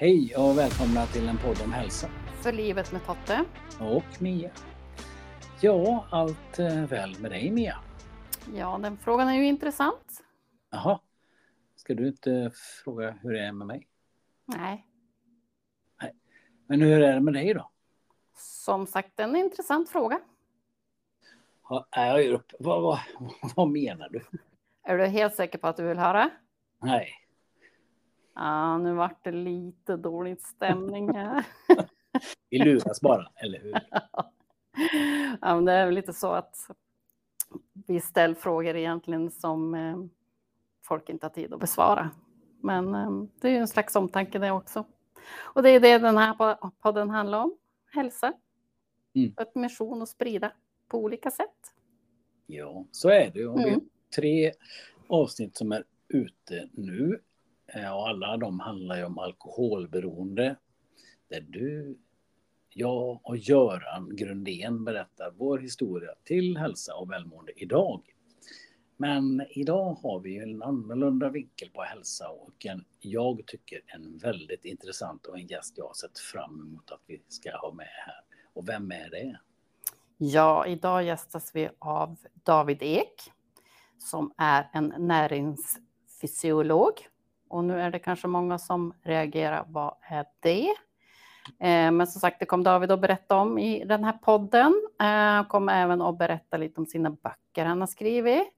Hej och välkomna till en podd om hälsa. För livet med Totte. Och Mia. Ja, allt eh, väl med dig Mia? Ja, den frågan är ju intressant. Jaha. Ska du inte fråga hur det är med mig? Nej. Nej. Men hur är det med dig då? Som sagt, en intressant fråga. Ja, jag ger upp. Vad, vad, vad menar du? Är du helt säker på att du vill höra? Nej. Ja, nu vart det lite dålig stämning här. Vi luras bara, eller hur? ja, men det är väl lite så att vi ställer frågor egentligen som eh, folk inte har tid att besvara. Men eh, det är ju en slags omtanke det också. Och det är det den här podden handlar om. Hälsa. Mm. Ett mission att sprida på olika sätt. Ja, så är det. Och vi har Mm. tre avsnitt som är ute nu. Eh, och alla de handlar ju om alkoholberoende. Där du, jag och Göran Grundén berättar vår historia till hälsa och välmående idag. Men idag har vi ju en annorlunda vinkel på hälsa och en, jag tycker en väldigt intressant och en gäst jag har sett fram emot att vi ska ha med här. Och vem är det? Ja, idag gästas vi av David Ek som är en näringsfysiolog. Och nu är det kanske många som reagerar, vad är det? Eh, Men som sagt, det kommer David att berätta om i den här podden. Eh, kommer även att berätta lite om sina böcker han har skrivit.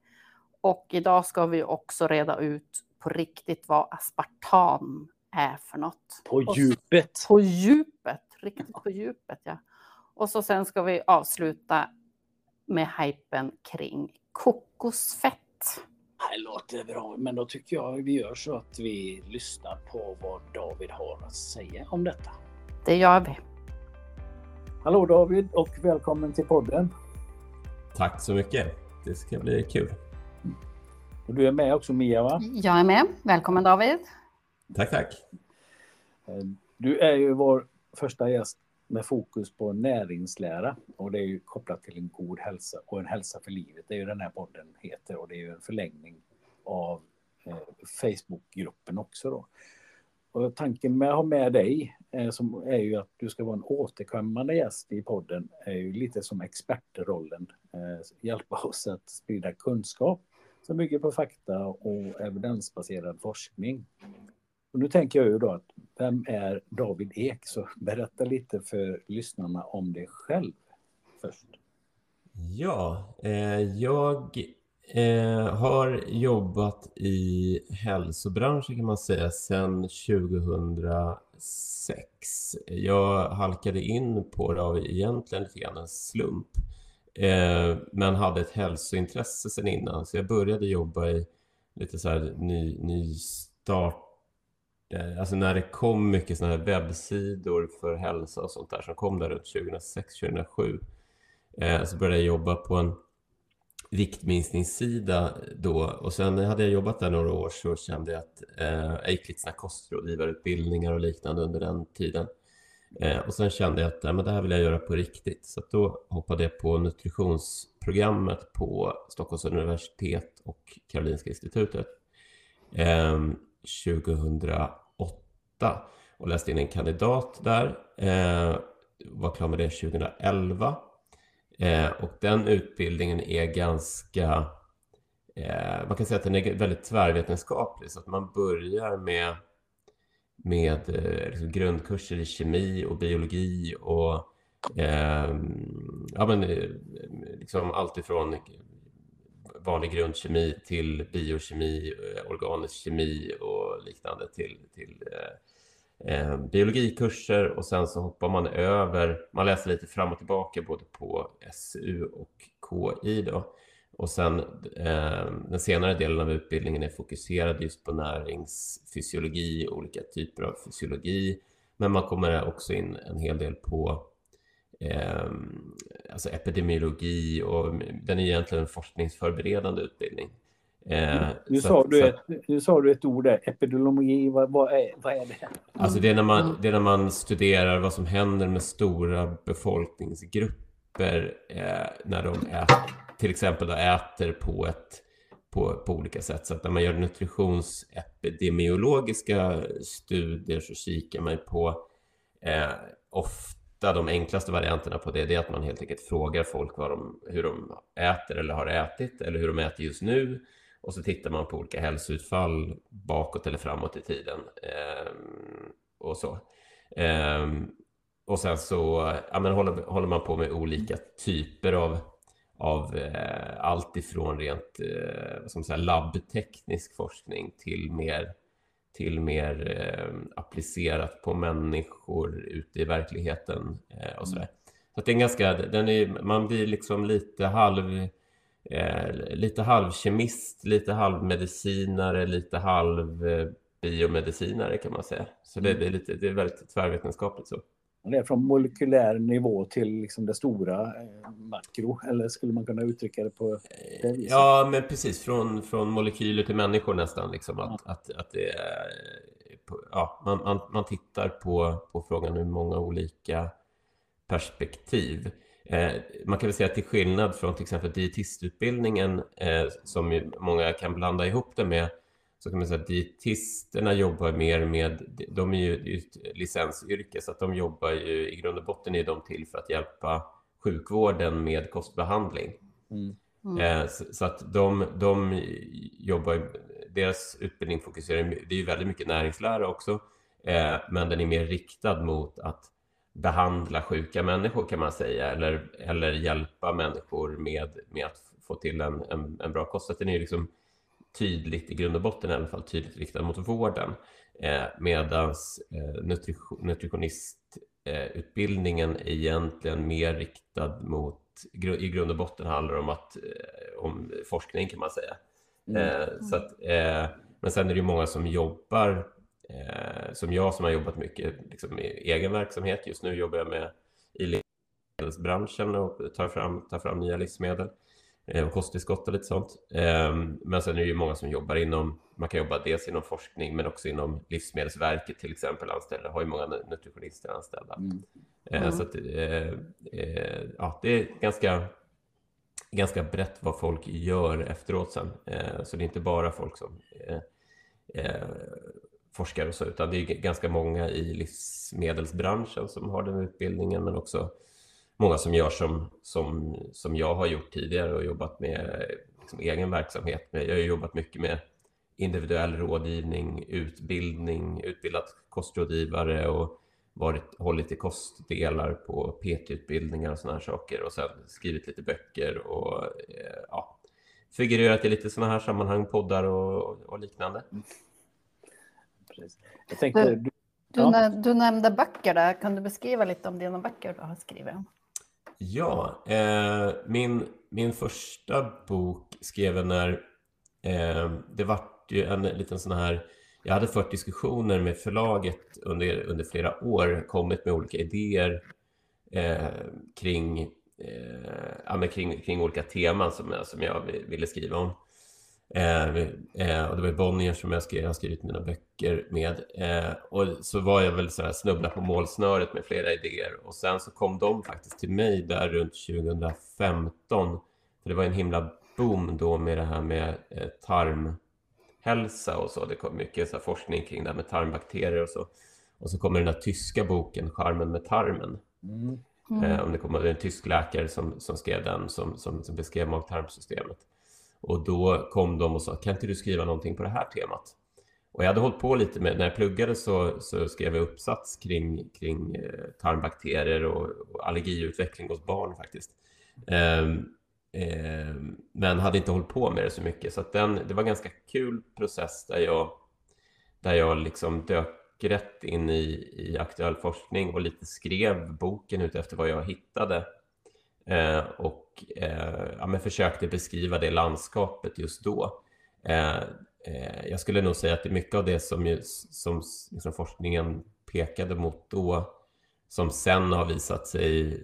Och idag ska vi också reda ut på riktigt vad aspartam är för något. På djupet. På djupet, riktigt på djupet ja. Och så sen ska vi avsluta med hypen kring kokosfett. Det låter bra, men då tycker jag vi gör så att vi lyssnar på vad David har att säga om detta. Det gör vi. Hallå David och välkommen till podden. Tack så mycket. Det ska bli kul. Och du är med också Mia va? Jag är med. Välkommen David. Tack, tack. Eh, Du är ju vår första gäst med fokus på näringslära och det är ju kopplat till en god hälsa och en hälsa för livet. Det är ju den här podden heter och det är ju en förlängning av eh, Facebookgruppen också då. Och tanken med att ha med dig eh, som är ju att du ska vara en återkommande gäst i podden är ju lite som expertrollen. Eh, hjälpa oss att sprida kunskap som bygger på fakta och evidensbaserad forskning. Och nu tänker jag ju då att vem är David Ek? Så berätta lite för lyssnarna om dig själv först. Ja, eh, jag eh, har jobbat i hälsobranschen kan man säga sedan 2006. Jag halkade in på det av egentligen lite grann en slump. Eh, men hade ett hälsointresse sedan innan, så jag började jobba i lite så här ny, nystart Alltså när det kom mycket sådana här webbsidor för hälsa och sånt där som kom där runt 2006-2007 eh, så började jag jobba på en viktminskningssida då och sen hade jag jobbat där några år så kände jag att eh, jag gick lite såna här kostrådgivarutbildningar och liknande under den tiden. Eh, och sen kände jag att eh, men det här vill jag göra på riktigt så att då hoppade jag på nutritionsprogrammet på Stockholms universitet och Karolinska institutet. Eh, 2008 och läste in en kandidat där. Eh, var klar med det 2011. Eh, och den utbildningen är ganska, eh, man kan säga att den är väldigt tvärvetenskaplig så att man börjar med, med eh, liksom grundkurser i kemi och biologi och eh, ja, men, eh, liksom allt ifrån vanlig grundkemi till biokemi, eh, organisk kemi och liknande till, till eh, eh, biologikurser och sen så hoppar man över, man läser lite fram och tillbaka både på SU och KI då. Och sen eh, den senare delen av utbildningen är fokuserad just på näringsfysiologi, olika typer av fysiologi. Men man kommer också in en hel del på eh, alltså epidemiologi och den är egentligen en forskningsförberedande utbildning. Eh, Nu så sa, du så ett, nu sa du ett ord där, epidemiologi, vad, vad, är, vad är det? Alltså det är, när man, det är när man studerar vad som händer med stora befolkningsgrupper eh, när de ät, till exempel då äter på ett på, på olika sätt. Så att när man gör nutritionsepidemiologiska studier så kikar man på eh, ofta de enklaste varianterna på det, det är att man helt enkelt frågar folk vad de, hur de äter eller har ätit eller hur de äter just nu. Och så tittar man på olika hälsoutfall bakåt eller framåt i tiden. Eh, och så. Eh, och sen så ja, men håller, håller man på med olika typer av av eh, allt ifrån rent eh, som säga, labbteknisk forskning till mer, till mer eh, applicerat på människor ute i verkligheten eh, och. Så att det är ganska, den är, man blir liksom lite halv eh, lite halvkemist, lite halvmedicinare, lite halv eh, biomedicinare kan man säga. Så det, det, är lite, det är väldigt tvärvetenskapligt så. Det är från molekylär nivå till liksom det stora eh, makro, eller skulle man kunna uttrycka det på det viset? Ja, men precis. Från, från molekyler till människor nästan. Liksom, att, ja. att, att det är, ja, man, man, man tittar på, på frågan ur många olika perspektiv. Eh, man kan väl säga att till skillnad från till exempel dietistutbildningen, eh, som många kan blanda ihop det med, så kan man säga att dietisterna jobbar mer med, de är ju ett licensyrke, så att de jobbar ju i grund och botten är de till för att hjälpa sjukvården med kostbehandling. Mm. Mm. Så, att de, de jobbar, deras utbildning fokuserar, det är ju väldigt mycket näringslära också, eh, men den är mer riktad mot att behandla sjuka människor kan man säga, eller, eller hjälpa människor med, med att få till en, en, en bra kost. Så den är liksom tydligt i grund och botten i alla fall tydligt riktad mot vården. Eh, Medan eh, nutrition, nutritionistutbildningen eh, egentligen mer riktad mot, i grund och botten handlar om, att, eh, om forskning kan man säga. Mm. Eh, så att, eh, men sen är det ju många som jobbar, som jag som har jobbat mycket liksom, i egen verksamhet. Just nu jobbar jag med i livsmedelsbranschen och tar fram, tar fram nya livsmedel. Eh, och kosttillskott och lite sånt. Ehm, men sen är det ju många som jobbar inom, man kan jobba dels inom forskning men också inom Livsmedelsverket till exempel anställda, har ju många nutritionister anställda. Mm. Mm. Så att, eh, ja, det är ganska, ganska brett vad folk gör efteråt sen. Så det är inte bara folk som forskare och så, utan det är ganska många i livsmedelsbranschen som har den utbildningen, men också många som gör som, som, som jag har gjort tidigare och jobbat med liksom, egen verksamhet. Jag har jobbat mycket med individuell rådgivning, utbildning, utbildat kostrådgivare och varit, hållit i kostdelar på PT-utbildningar och sådana här saker och sen skrivit lite böcker och eh, ja, figurerat i lite sådana här sammanhang, poddar och, och liknande. Mm. Precis. Jag tänkte, du, du, ja. du, nämnde böcker där. Kan du beskriva lite om dina böcker du har skrivit? Ja, eh, min, min första bok skrev jag när eh, det vart ju en liten sån här jag hade fört diskussioner med förlaget under, under flera år, kommit med olika idéer eh, kring, eh, ja, kring, kring olika teman som, som jag ville skriva om. Eh, eh, och det var Bonnier som jag, skrev, jag har skrivit mina böcker med. Eh, och så var jag väl så här snubbla på målsnöret med flera idéer. Och sen så kom de faktiskt till mig där runt 2015. För det var en himla boom då med det här med eh, tarmhälsa och så. Det kom mycket så forskning kring det här med tarmbakterier och så. Och så kommer den här tyska boken Charmen med tarmen. Mm. Mm. om det kommer en tysk läkare som, som skrev den som, som, som beskrev mag-tarmsystemet. Och då kom de och sa, kan inte du skriva någonting på det här temat? Och jag hade hållit på lite med, när jag pluggade så, så skrev jag uppsats kring, kring eh, tarmbakterier och, och allergiutveckling hos barn faktiskt. Um, men hade inte hållit på med det så mycket. Så att den, det var en ganska kul process där jag, där jag liksom dök rätt in i, i aktuell forskning och lite skrev boken utefter vad jag hittade. Eh, och eh, ja, men försökte beskriva det landskapet just då. Eh, eh, jag skulle nog säga att det är mycket av det som, ju, som liksom forskningen pekade mot då som sen har visat sig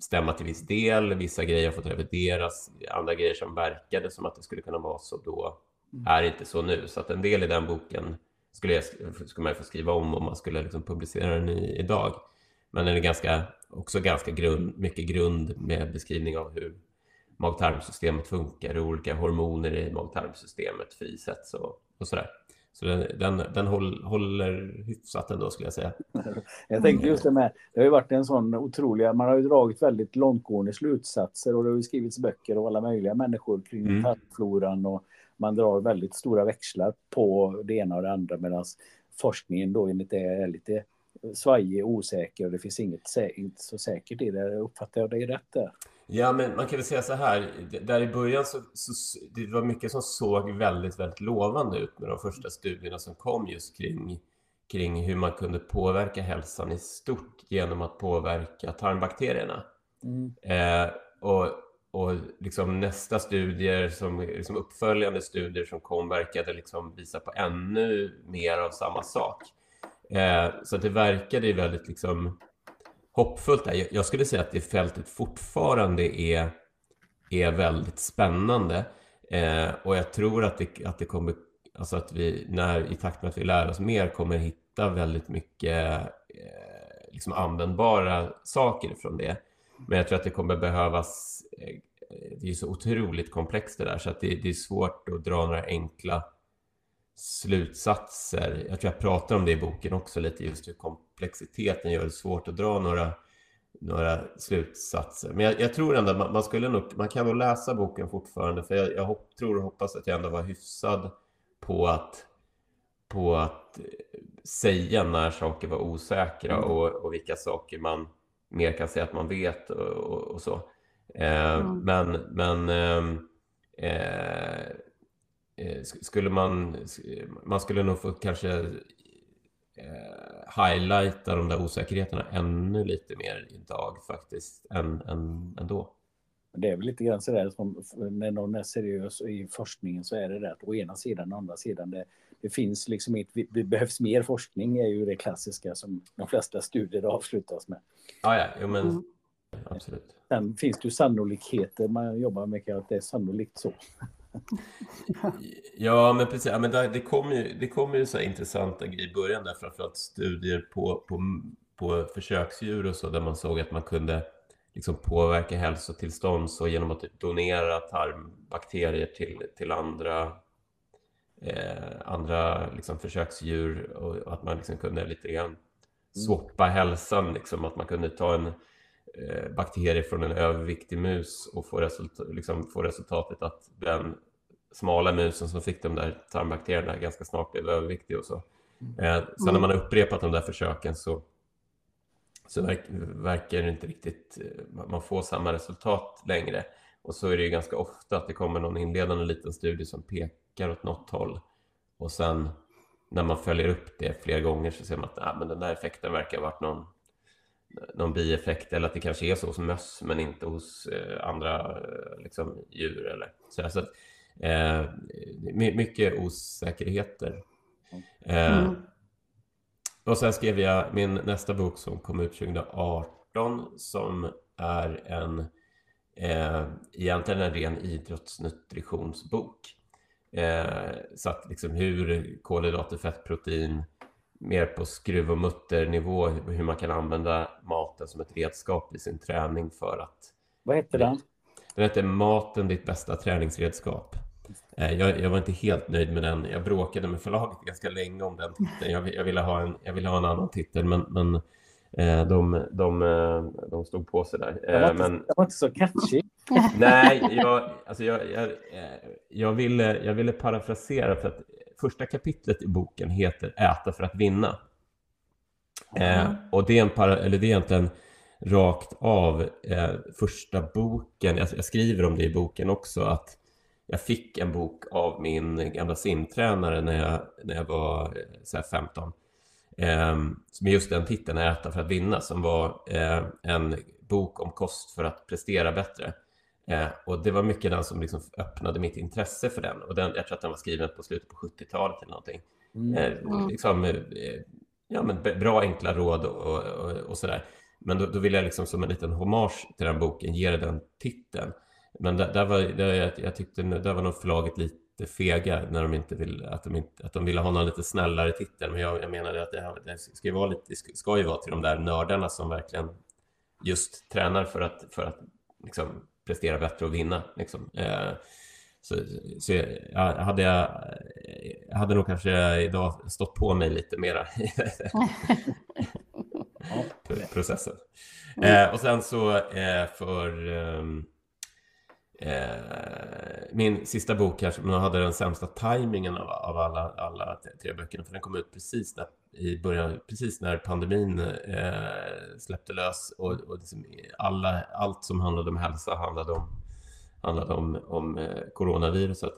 stämma till viss del. Vissa grejer har fått revideras, andra grejer som verkade som att det skulle kunna vara så då mm. är inte så nu. Så att en del i den boken skulle, jag, skulle man få skriva om om man skulle liksom publicera den i, idag. Men den är ganska, också ganska grund, mycket grund med beskrivning av hur mag-tarmsystemet funkar, hur olika hormoner i mag-tarmsystemet frisätts och, och sådär. Så den, den, den håll, håller hyfsat ändå skulle jag säga. Jag tänkte just det med, det har ju varit en sån otrolig, man har ju dragit väldigt långtgående slutsatser och det har ju skrivits böcker av alla möjliga människor kring mm. tarmfloran och man drar väldigt stora växlar på det ena och det andra medan forskningen då enligt det är lite svajig, osäker och det finns inget inte så säkert i det. Uppfattar jag det rätt där? Ja, men man kan väl säga så här. Där i början så, så det var mycket som såg väldigt, väldigt lovande ut med de första studierna som kom just kring, kring hur man kunde påverka hälsan i stort genom att påverka tarmbakterierna. Mm. Eh, och och liksom nästa studier, som liksom uppföljande studier som kom verkade liksom visa på ännu mer av samma sak. Eh, så det verkade ju väldigt liksom hoppfullt. Där. Jag skulle säga att det fältet fortfarande är, är väldigt spännande. Eh, och jag tror att det, att det kommer, alltså att vi när, i takt med att vi lär oss mer kommer hitta väldigt mycket eh, liksom användbara saker från det. Men jag tror att det kommer behövas, eh, det är så otroligt komplext det där så att det, det är svårt att dra några enkla slutsatser. Jag tror jag pratar om det i boken också lite, just hur komplexiteten gör det svårt att dra några, några slutsatser. Men jag, jag tror ändå att man, man, skulle nog, man kan nog läsa boken fortfarande, för jag, jag hopp, tror och hoppas att jag ändå var hyfsad på att, på att säga när saker var osäkra mm. och, och vilka saker man mer kan säga att man vet och, och, och så. Eh, mm. Men, men ehm, eh, Eh, skulle man, man skulle nog få kanske eh, highlighta de där osäkerheterna ännu lite mer idag faktiskt än, än, än då. Det är väl lite grann så där som när någon är seriös i forskningen så är det det att å ena sidan och andra sidan det, det finns liksom inte, det behövs mer forskning är ju det klassiska som de flesta studier avslutas med. Ja, ja, jo, men mm. absolut. Sen finns det ju sannolikheter man jobbar med att det är sannolikt så. Ja, men precis. Ja, men det, det kom ju, det kom ju så intressanta grejer i början där, framförallt studier på, på, på försöksdjur och så, där man såg att man kunde liksom påverka hälsotillstånd så genom att donera tarmbakterier till, till andra, eh, andra liksom försöksdjur och att man liksom kunde lite grann mm. swappa hälsan, liksom, att man kunde ta en eh, bakterie från en överviktig mus och få, resultat, liksom, få resultatet att den smala musen som fick de där tarmbakterierna ganska snart blev överviktig och så. Mm. Eh, sen när man har upprepat de där försöken så, så verk, verkar det inte riktigt, eh, man får samma resultat längre. Och så är det ju ganska ofta att det kommer någon inledande liten studie som pekar åt något håll. Och sen när man följer upp det fler gånger så ser man att ah, men den där effekten verkar ha varit någon, någon bieffekt eller att det kanske är så hos möss men inte hos eh, andra eh, liksom, djur. Eller så, så att, Eh, mycket osäkerheter. Eh, mm. Och sen skrev jag min nästa bok som kom ut 2018 som är en eh, egentligen en ren idrottsnutritionsbok. Eh, så att liksom hur kolhydrater, fettprotein mer på skruv och mutternivå, hur man kan använda maten som ett redskap i sin träning för att... Vad heter den? Den heter Maten, ditt bästa träningsredskap. Eh, jag, jag, var inte helt nöjd med den. Jag bråkade med förlaget ganska länge om den titeln. Jag, jag, ville, ha en, jag ville ha en annan titel, men, men eh, de, de, eh, de stod på sig där. Det var inte, men, var inte så catchy. Nej, jag, alltså jag, jag, jag, ville, jag ville parafrasera för att första kapitlet i boken heter Äta för att vinna. Mm. och det är, en para, eller det är egentligen rakt av eh, första boken, jag, jag, skriver om det i boken också, att jag fick en bok av min gamla simtränare när jag, när jag var eh, så 15. Eh, med just den titeln, Äta för att vinna, som var eh, en bok om kost för att prestera bättre. Eh, och det var mycket den som liksom öppnade mitt intresse för den. Och den, jag tror att den var skriven på slutet på 70-talet eller någonting. Mm. Eh, liksom, eh, ja, men bra enkla råd och, och, och sådär. Men då, då vill jag liksom som en liten hommage till den boken ge den titeln. Men där, där var, där, jag, jag tyckte där var nog förlaget lite fega när de inte vill, att de, inte, att de ville ha någon lite snällare titel. Men jag, jag menade att det, det, ska ju vara lite, ska ju vara till de där nördarna som verkligen just tränar för att, för att liksom prestera bättre och vinna. Liksom. Eh, så, så jag, hade jag, jag hade nog kanske idag stått på mig lite mera i processen. Eh, och sen så eh, för ehm, eh, min sista bok kanske, men jag hade den sämsta tajmingen av, av alla, alla tre böckerna, för den kom ut precis när, i början, precis när pandemin eh, släppte lös och, och liksom alla, allt som handlade om hälsa handlade om, handlade om, om eh, coronaviruset.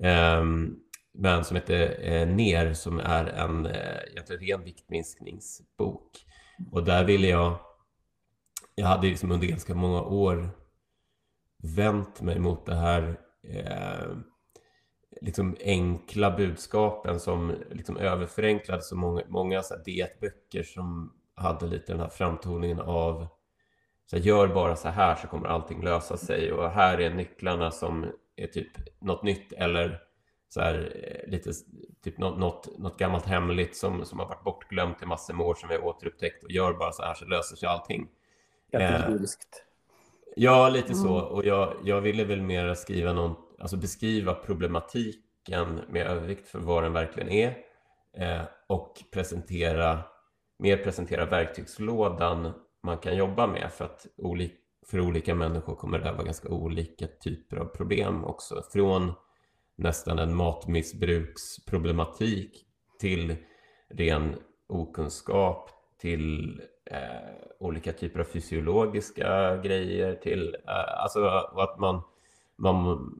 Ehm, men som heter eh, NER som är en eh, egentligen ren viktminskningsbok. Och där ville jag, jag hade liksom under ganska många år vänt mig mot det här eh, liksom enkla budskapen som liksom överförenklade så många, många så dietböcker som hade lite den här framtoningen av så här, gör bara så här så kommer allting lösa sig och här är nycklarna som är typ något nytt eller så här, eh, lite typ något, något, något gammalt hemligt som, som har varit bortglömt i massor med år som vi har återupptäckt och gör bara så här så löser sig allting. Kategoriskt. Ja, lite mm. så. Och jag, jag ville väl mer skriva någon, alltså beskriva problematiken med övervikt för vad den verkligen är eh, och presentera, mer presentera verktygslådan man kan jobba med för att olika, för olika människor kommer det vara ganska olika typer av problem också. Från nästan en matmissbruksproblematik till ren okunskap, till Eh, olika typer av fysiologiska grejer, till eh, alltså att man, man,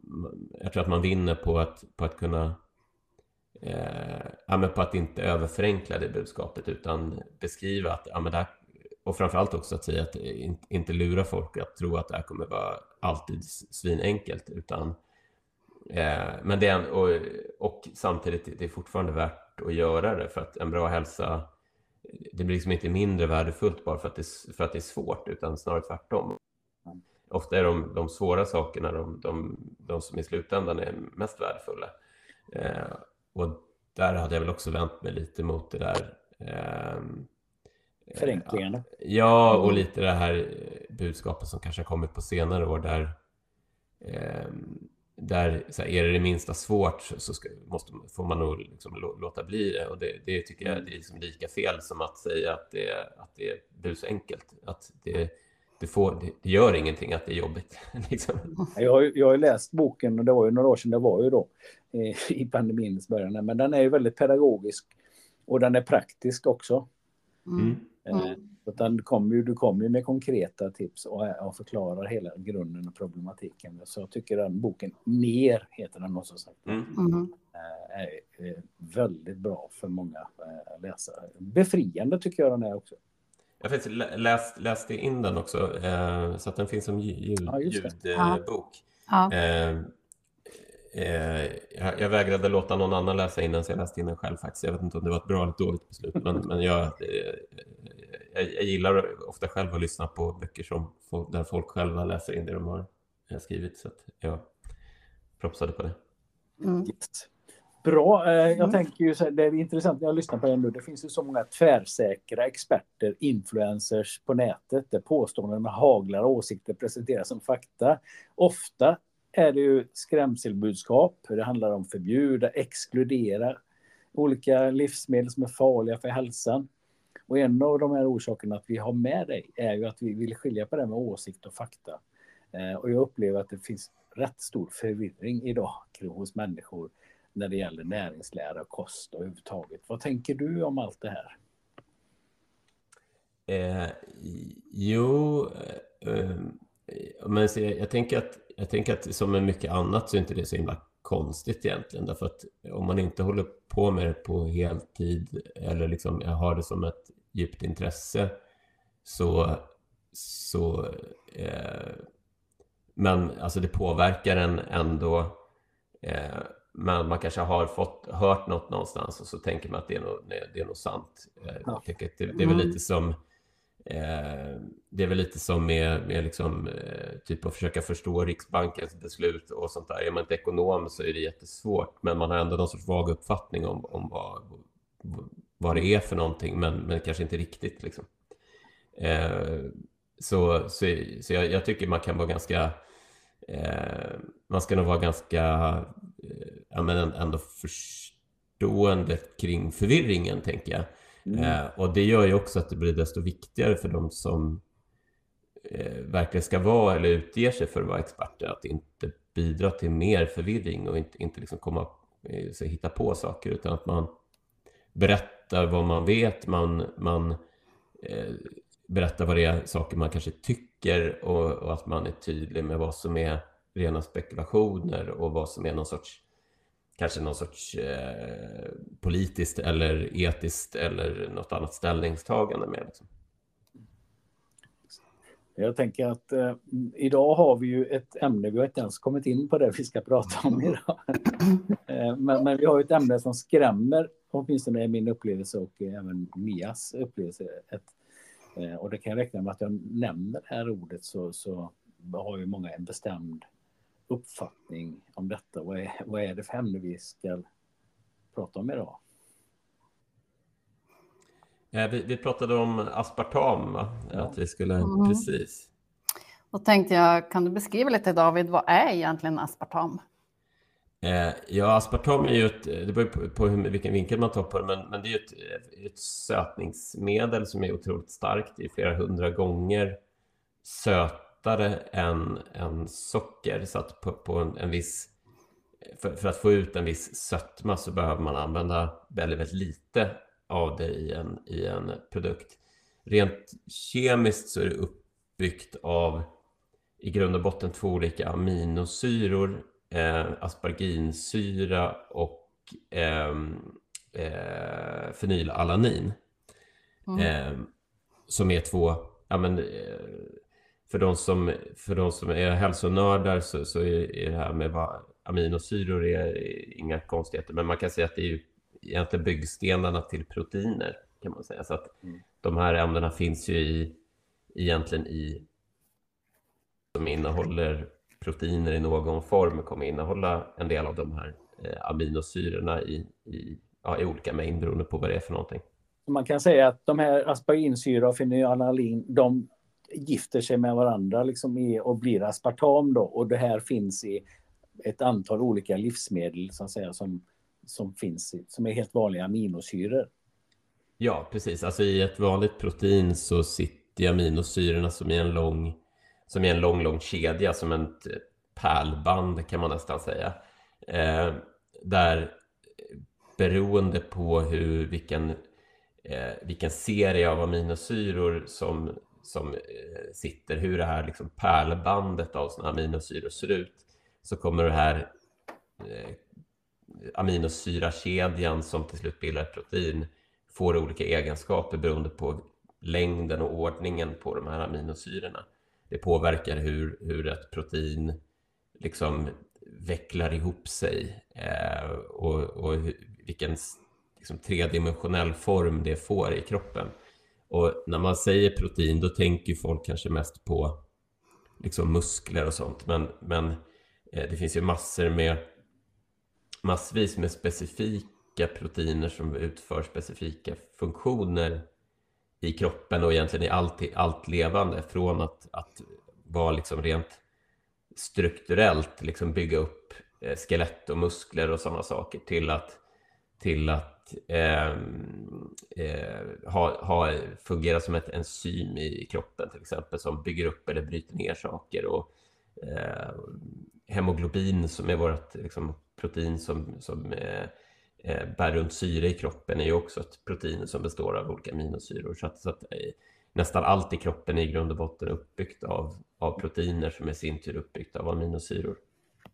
jag tror att man vinner på att, på att kunna eh, ja, men på att inte överförenkla det budskapet utan beskriva att ja, men det här, och framförallt också att säga att inte lura folk att tro att det här kommer vara alltid svinenkelt utan Eh, men det är, och, och samtidigt det är fortfarande värt att göra det för att en bra hälsa det blir liksom inte mindre värdefullt bara för att det, för att det är svårt utan snarare tvärtom. Ofta är de, de svåra sakerna de, de, de som i slutändan är mest värdefulla. Eh, och där hade jag väl också vänt mig lite mot det där eh, Förenklingarna. Ja, och lite det här budskapet som kanske har kommit på senare år där eh, där så här, är det det minsta svårt så ska, måste, får man nog liksom låta bli det. Och det, det tycker jag det är liksom lika fel som att säga att det, att det är busenkelt. Att det, det, får, det, det gör ingenting att det är jobbigt. liksom. jag, har, jag har läst boken och det var ju några år sedan det var ju då eh, i pandemins början. Men den är ju väldigt pedagogisk och den är praktisk också. Mm. Eh, mm. Utan du kommer ju, du kommer ju med konkreta tips och, och förklarar hela grunden och problematiken. Så jag tycker den boken Ner heter den också sagt. Mm. Mm. Är, är väldigt bra för många eh, läsare. Befriande tycker jag den är också. Jag har faktiskt läst, läste in den också, eh, så att den finns som ljud, ja, ljudbok. Ja. Eh, Eh, jag, jag, vägrade låta någon annan läsa in den, så jag läste in den själv faktiskt. Jag vet inte om det var ett bra eller ett dåligt beslut, men, men jag, eh, jag, jag, gillar ofta själv att lyssna på böcker som, där folk själva läser in det de har eh, skrivit, så att jag propsade på det. Mm. Bra. Jag mm. tänker ju så här, det är intressant när jag lyssnar på det nu. Det finns ju så många tvärsäkra experter, influencers på nätet där påståenden med haglar åsikter presenteras som fakta. Ofta är det ju skrämselbudskap. Det handlar om förbjuda, exkludera olika livsmedel som är farliga för hälsan. Och en av de här orsakerna att vi har med dig är ju att vi vill skilja på det med åsikt och fakta. Eh, och jag upplever att det finns rätt stor förvirring idag hos människor när det gäller näringslära och kost och överhuvudtaget. Vad tänker du om allt det här? Eh, jo, eh, eh men så jag, jag tänker att jag tänker att som med mycket annat så är inte det så himla konstigt egentligen. Därför att om man inte håller på med det på heltid eller liksom har det som ett djupt intresse så, så eh, men alltså det påverkar en ändå. Eh, men man kanske har fått, hört något någonstans och så tänker man att det är nog, det är nog sant. Eh, att det, det är väl lite som Eh, det är väl lite som med, med liksom, eh, typ att försöka förstå Riksbankens beslut och sånt där. Är man inte ekonom så är det jättesvårt, men man har ändå någon sorts vag uppfattning om, om vad, vad det är för någonting, men, men kanske inte riktigt. Liksom. Eh, så så, så jag, jag, tycker man kan vara ganska eh, man ska nog vara ganska, eh, ja men ändå förstående kring förvirringen, tänker jag. Mm. Eh, och det gör ju också att det blir desto viktigare för de som eh, verkligen ska vara eller utger sig för att vara experter, att inte bidra till mer förvirring och inte, inte liksom komma eh, hitta på saker, utan att man berättar vad man vet, man, man eh, berättar vad det är saker man kanske tycker och, och, att man är tydlig med vad som är rena spekulationer och vad som är någon sorts kanske någon sorts eh, politiskt eller etiskt eller något annat ställningstagande med. Liksom. Jag tänker att eh, idag har vi ju ett ämne, vi har inte ens kommit in på det vi ska prata om idag. Eh, men, men, vi har ett ämne som skrämmer, åtminstone är min upplevelse och även Mias upplevelse. Ett, eh, och det kan jag räkna med att jag nämner det här ordet så, så har ju många en bestämd uppfattning om detta. Vad är, vad är det för ämne vi ska prata om idag? Ja, vi, vi, pratade om aspartam, va? Ja. att vi skulle, mm. precis. Då tänkte jag, kan du beskriva lite David, vad är egentligen aspartam? Eh, ja, aspartam är ju ett, det beror på, på hur, vilken vinkel man tar på det, men, men det är ju ett, ett sötningsmedel som är otroligt starkt, det är flera hundra gånger sötare än, än socker, så att på, på en, en viss för, för, att få ut en viss sötma så behöver man använda väldigt, väldigt lite av det i en, i en produkt. Rent kemiskt så är det uppbyggt av i grund och botten två olika aminosyror, eh, asparginsyra och ehm, eh, fenylalanin. Mm. Eh, som är två, ja men, eh, för de som, för de som är hälsonördar så, så är, är det här med vad aminosyror är, är inga konstigheter, men man kan säga att det är ju egentligen byggstenarna till proteiner kan man säga. Så att mm. de här ämnena finns ju i, egentligen i som innehåller proteiner i någon form kommer innehålla en del av de här eh, aminosyrorna i, i, ja, i olika mängd beroende på vad det är för någonting. Man kan säga att de här asparginsyra och fenylalanin, de gifter sig med varandra liksom i, och blir aspartam då och det här finns i ett antal olika livsmedel så att säga som som finns, som är helt vanliga aminosyror. Ja, precis. Alltså i ett vanligt protein så sitter aminosyrorna som i en lång, som är en lång, lång kedja, som ett eh, pärlband kan man nästan säga. Eh, där eh, beroende på hur, vilken, eh, vilken serie av aminosyror som, som eh, sitter, hur det här liksom pärlbandet av sådana aminosyror ser ut, så kommer det här eh, aminosyrakedjan som till slut bildar ett protein får olika egenskaper beroende på längden och ordningen på de här aminosyrorna. Det påverkar hur, hur ett protein liksom vecklar ihop sig eh, och, och vilken liksom, tredimensionell form det får i kroppen. Och när man säger protein då tänker folk kanske mest på liksom muskler och sånt men, men eh, det finns ju massor med massvis med specifika proteiner som utför specifika funktioner i kroppen och egentligen i allt, allt levande. Från att, att vara liksom rent strukturellt liksom bygga upp eh, skelett och muskler och sådana saker till att, till att eh, eh, ha, ha, fungera som ett enzym i kroppen till exempel som bygger upp eller bryter ner saker. Och, eh, hemoglobin som är vårt liksom, protein som, som eh, bär runt syre i kroppen är ju också ett protein som består av olika aminosyror. Så att, så att eh, nästan allt i kroppen är i grund och botten uppbyggt av, av proteiner som i sin tur uppbyggt av aminosyror.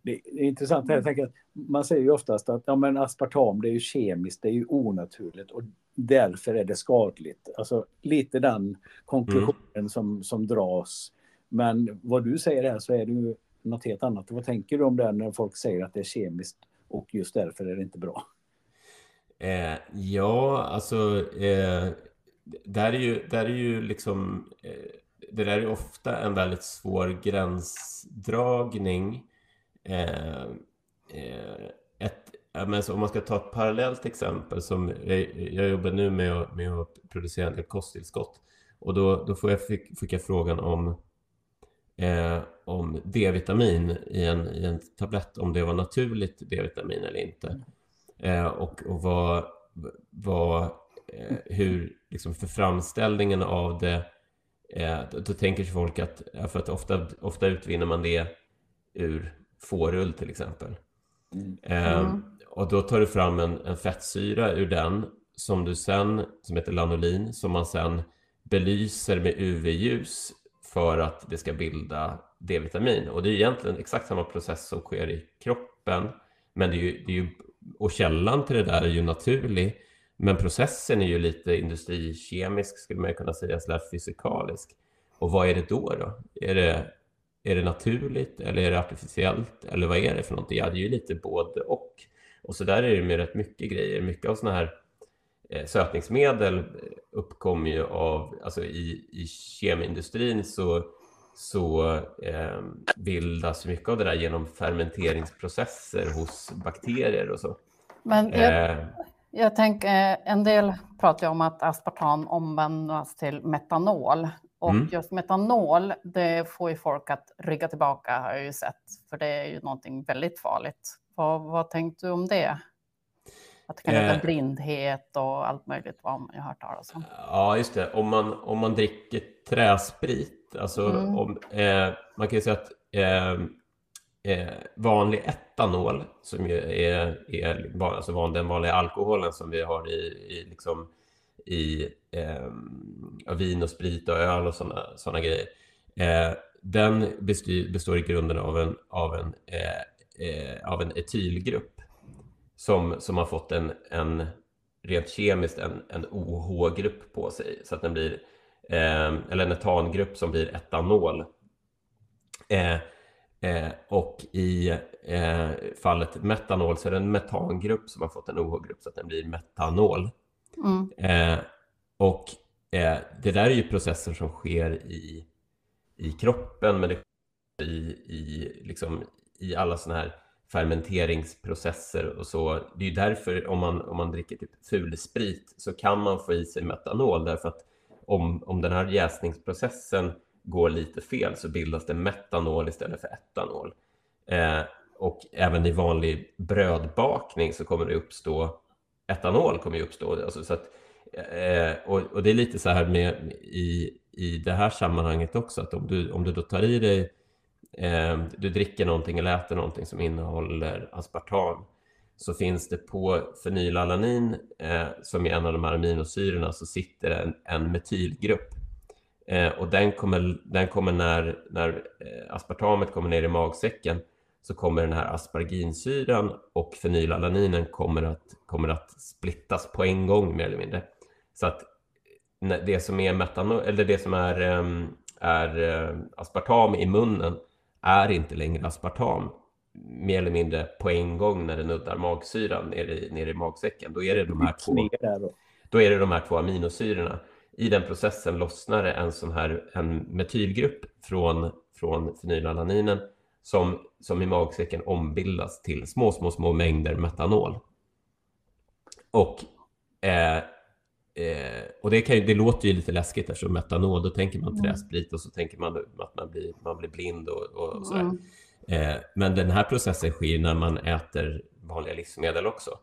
Det är intressant, jag tänker att man säger ju oftast att ja, men aspartam det är ju kemiskt, det är ju onaturligt och därför är det skadligt. Alltså lite den konklusionen mm. som, som dras. Men vad du säger här så är det ju något helt annat. Vad tänker du om det när folk säger att det är kemiskt och just därför är det inte bra? Eh, ja, alltså eh, där är ju, där är ju liksom eh, det där är ofta en väldigt svår gränsdragning. Eh, eh, ett, men om man ska ta ett parallellt exempel som jag, jag jobbar nu med att, med att producera en del kosttillskott och då, då får jag, fick, fick jag frågan om eh, om D-vitamin i en, i en tablett, om det var naturligt D-vitamin eller inte. Eh, och och vad, vad, eh, hur, liksom för framställningen av det, eh, då, tänker sig folk att, för att ofta, ofta utvinner man det ur fårull till exempel. Mm. Eh, Mm. och då tar du fram en, en fettsyra ur den som du sen, som heter lanolin, som man sen belyser med UV-ljus för att det ska bilda D-vitamin. Och det är egentligen exakt samma process som sker i kroppen. Men det är ju, det är ju, och källan till det där är ju naturlig. Men processen är ju lite industrikemisk skulle man kunna säga, slash fysikalisk. Och vad är det då? då? Är, det, är det naturligt eller är det artificiellt? Eller vad är det för någonting? Ja, det är ju lite både och. Och så där är det med rätt mycket grejer. Mycket av sådana här eh, sötningsmedel uppkommer ju av, alltså i, i kemiindustrin så, så eh, bildas mycket av det där genom fermenteringsprocesser hos bakterier och så. Men jag, Eh, jag tänker, eh, en del pratar om att aspartam omvandlas till metanol. Och Mm. just metanol, det får ju folk att rygga tillbaka har jag ju sett. För det är ju någonting väldigt farligt. Vad, vad tänkte du om det? Att det kan leda Eh. blindhet och allt möjligt vad man ju har hört talas om. Ja, just det. Om man, om man dricker träsprit, alltså Mm. om, eh, man kan ju säga att eh, eh, vanlig etanol, som ju är, är alltså van, den vanliga alkoholen som vi har i, i, liksom, i eh, ja, vin och sprit och öl och sådana såna grejer, eh, den bestyr, består i grunden av en, av en, eh, av en etylgrupp som, som har fått en, en rent kemiskt en, en OH-grupp på sig så att den blir eh, eller en etangrupp som blir etanol. Eh, eh, och i eh, fallet metanol så är det en metangrupp som har fått en OH-grupp så att den blir metanol. Mm. Eh, och eh, det där är ju processer som sker i, i kroppen men det sker i, i, liksom, i alla sådana här fermenteringsprocesser och så. Det är ju därför om man, om man dricker typ fulsprit så kan man få i sig metanol därför att om, om den här jäsningsprocessen går lite fel så bildas det metanol istället för etanol. Eh, och även i vanlig brödbakning så kommer det uppstå etanol kommer ju uppstå. Alltså, så att, eh, och, och det är lite så här med i, i det här sammanhanget också att om du, om du då tar i dig Ehm, du dricker någonting eller äter någonting som innehåller aspartam så finns det på fenylalanin eh, som är en av de här aminosyrorna så sitter en, en metylgrupp eh, och den kommer, den kommer när, när eh, aspartamet kommer ner i magsäcken så kommer den här asparginsyran och fenylalaninen kommer att, kommer att splittas på en gång mer eller mindre. Så att det som är metano, eller det som är, ehm, är eh, aspartam i munnen är inte längre aspartam mer eller mindre på en gång när det nuddar magsyran nere i, nere i magsäcken. Då är det de här två, då är det de här två aminosyrorna. I den processen lossnar det en sån här en metylgrupp från, från fenylalaninen som, som i magsäcken ombildas till små, små, små mängder metanol. Och, eh, eh, och det, kan ju, det låter ju lite läskigt eftersom metanol, då tänker man Mm. träsprit och så tänker man att man blir, man blir blind och, och, och sådär. Mm. Eh, men den här processen sker när man äter vanliga livsmedel också.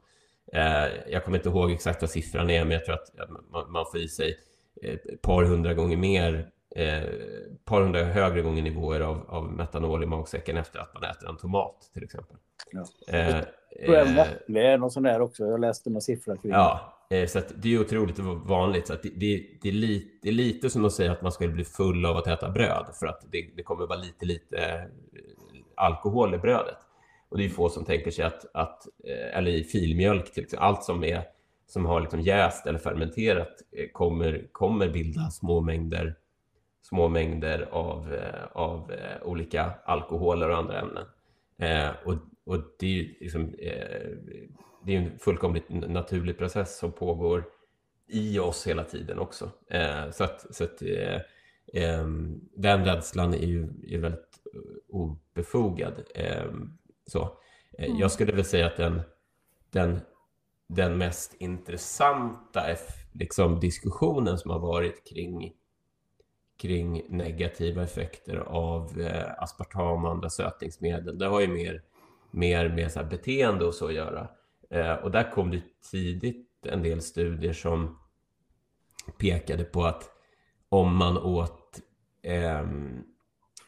Eh, jag kommer inte ihåg exakt vad siffran är, men jag tror att man, man får i sig ett par hundra gånger mer, eh, par hundra högre gånger nivåer av, av metanol i magsäcken efter att man äter en tomat till exempel. Ja. Eh, eh, äpple är någon sån där också. Jag läste någon siffra kring Ja, Eh, så att det är otroligt vanligt. Så att det, det, det, är lite, det är lite som att säga att man skulle bli full av att äta bröd för att det, det kommer vara lite, lite eh, alkohol i brödet. Och det är få som tänker sig att, att eh, eller i filmjölk till exempel, allt som, är, som har liksom jäst eller fermenterat kommer, kommer bilda små mängder, små mängder av, av olika alkoholer och andra ämnen. Och, och det är liksom, det är en fullkomligt naturlig process som pågår i oss hela tiden också. Eh, så att, så att eh, eh, den rädslan är ju är väldigt obefogad. Eh, så. Eh, Mm. Jag skulle väl säga att den, den, den mest intressanta liksom, diskussionen som har varit kring, kring negativa effekter av eh, aspartam och andra sötningsmedel. Det har ju mer, mer med så beteende och så att göra. Eh, och där kom det tidigt en del studier som pekade på att om man åt ehm,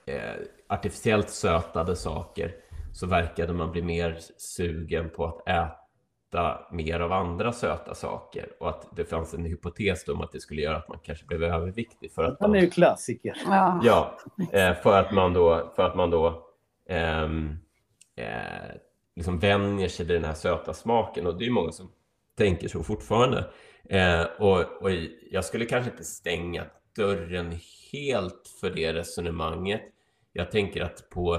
eh, artificiellt sötade saker så verkade man bli mer sugen på att äta mer av andra söta saker och att det fanns en hypotes om att det skulle göra att man kanske blev överviktig. För att man, är ju klassiker. Ja. ja, eh, för att man då, för att man då ehm, eh, liksom vänjer sig vid den här söta smaken och det är många som tänker så fortfarande. Eh, och, och jag skulle kanske inte stänga dörren helt för det resonemanget. Jag tänker att på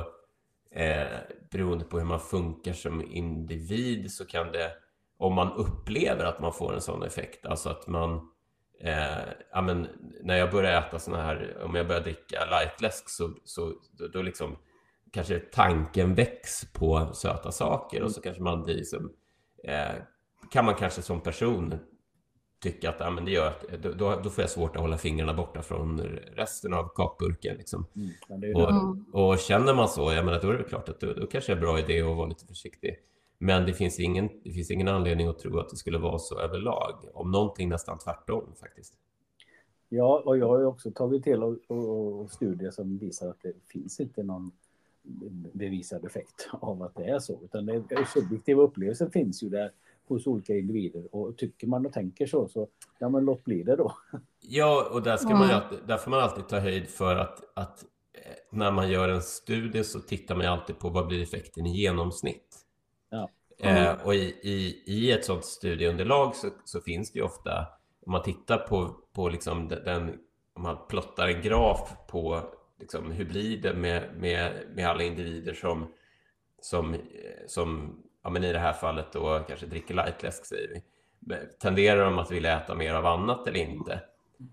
eh, beroende på hur man funkar som individ så kan det, om man upplever att man får en sån effekt, alltså att man eh, ja, men när jag börjar äta såna här, om jag börjar dricka lightläsk så, så då, då liksom kanske tanken väcks på söta saker och så kanske man blir som, eh, kan man kanske som person tycka att ja, men det gör att då, då får jag svårt att hålla fingrarna borta från resten av kakburken. Liksom. Mm. Och, Mm. och känner man så, jag menar, då är det klart att då, då kanske det är en bra idé att vara lite försiktig. Men det finns, ingen, det finns ingen anledning att tro att det skulle vara så överlag. Om någonting nästan tvärtom faktiskt. Ja, och jag har ju också tagit och, och studier som visar att det finns inte någon bevisad effekt av att det är så. Utan det är, subjektiva upplevelser finns ju där hos olika individer. Och tycker man och tänker så, så ja men låt bli det då. Ja, och där, ska man ju Mm. alltid, där får man alltid ta höjd för att, att eh, när man gör en studie så tittar man ju alltid på vad blir effekten i genomsnitt. Ja. Eh, och i, i, i ett sådant studieunderlag så, så finns det ju ofta, om man tittar på, på liksom den- den, om man plottar en graf på liksom, hur blir det med, med, med alla individer som, som, som ja, men i det här fallet då kanske dricker lightläsk säger vi. Tenderar de att vilja äta mer av annat eller inte?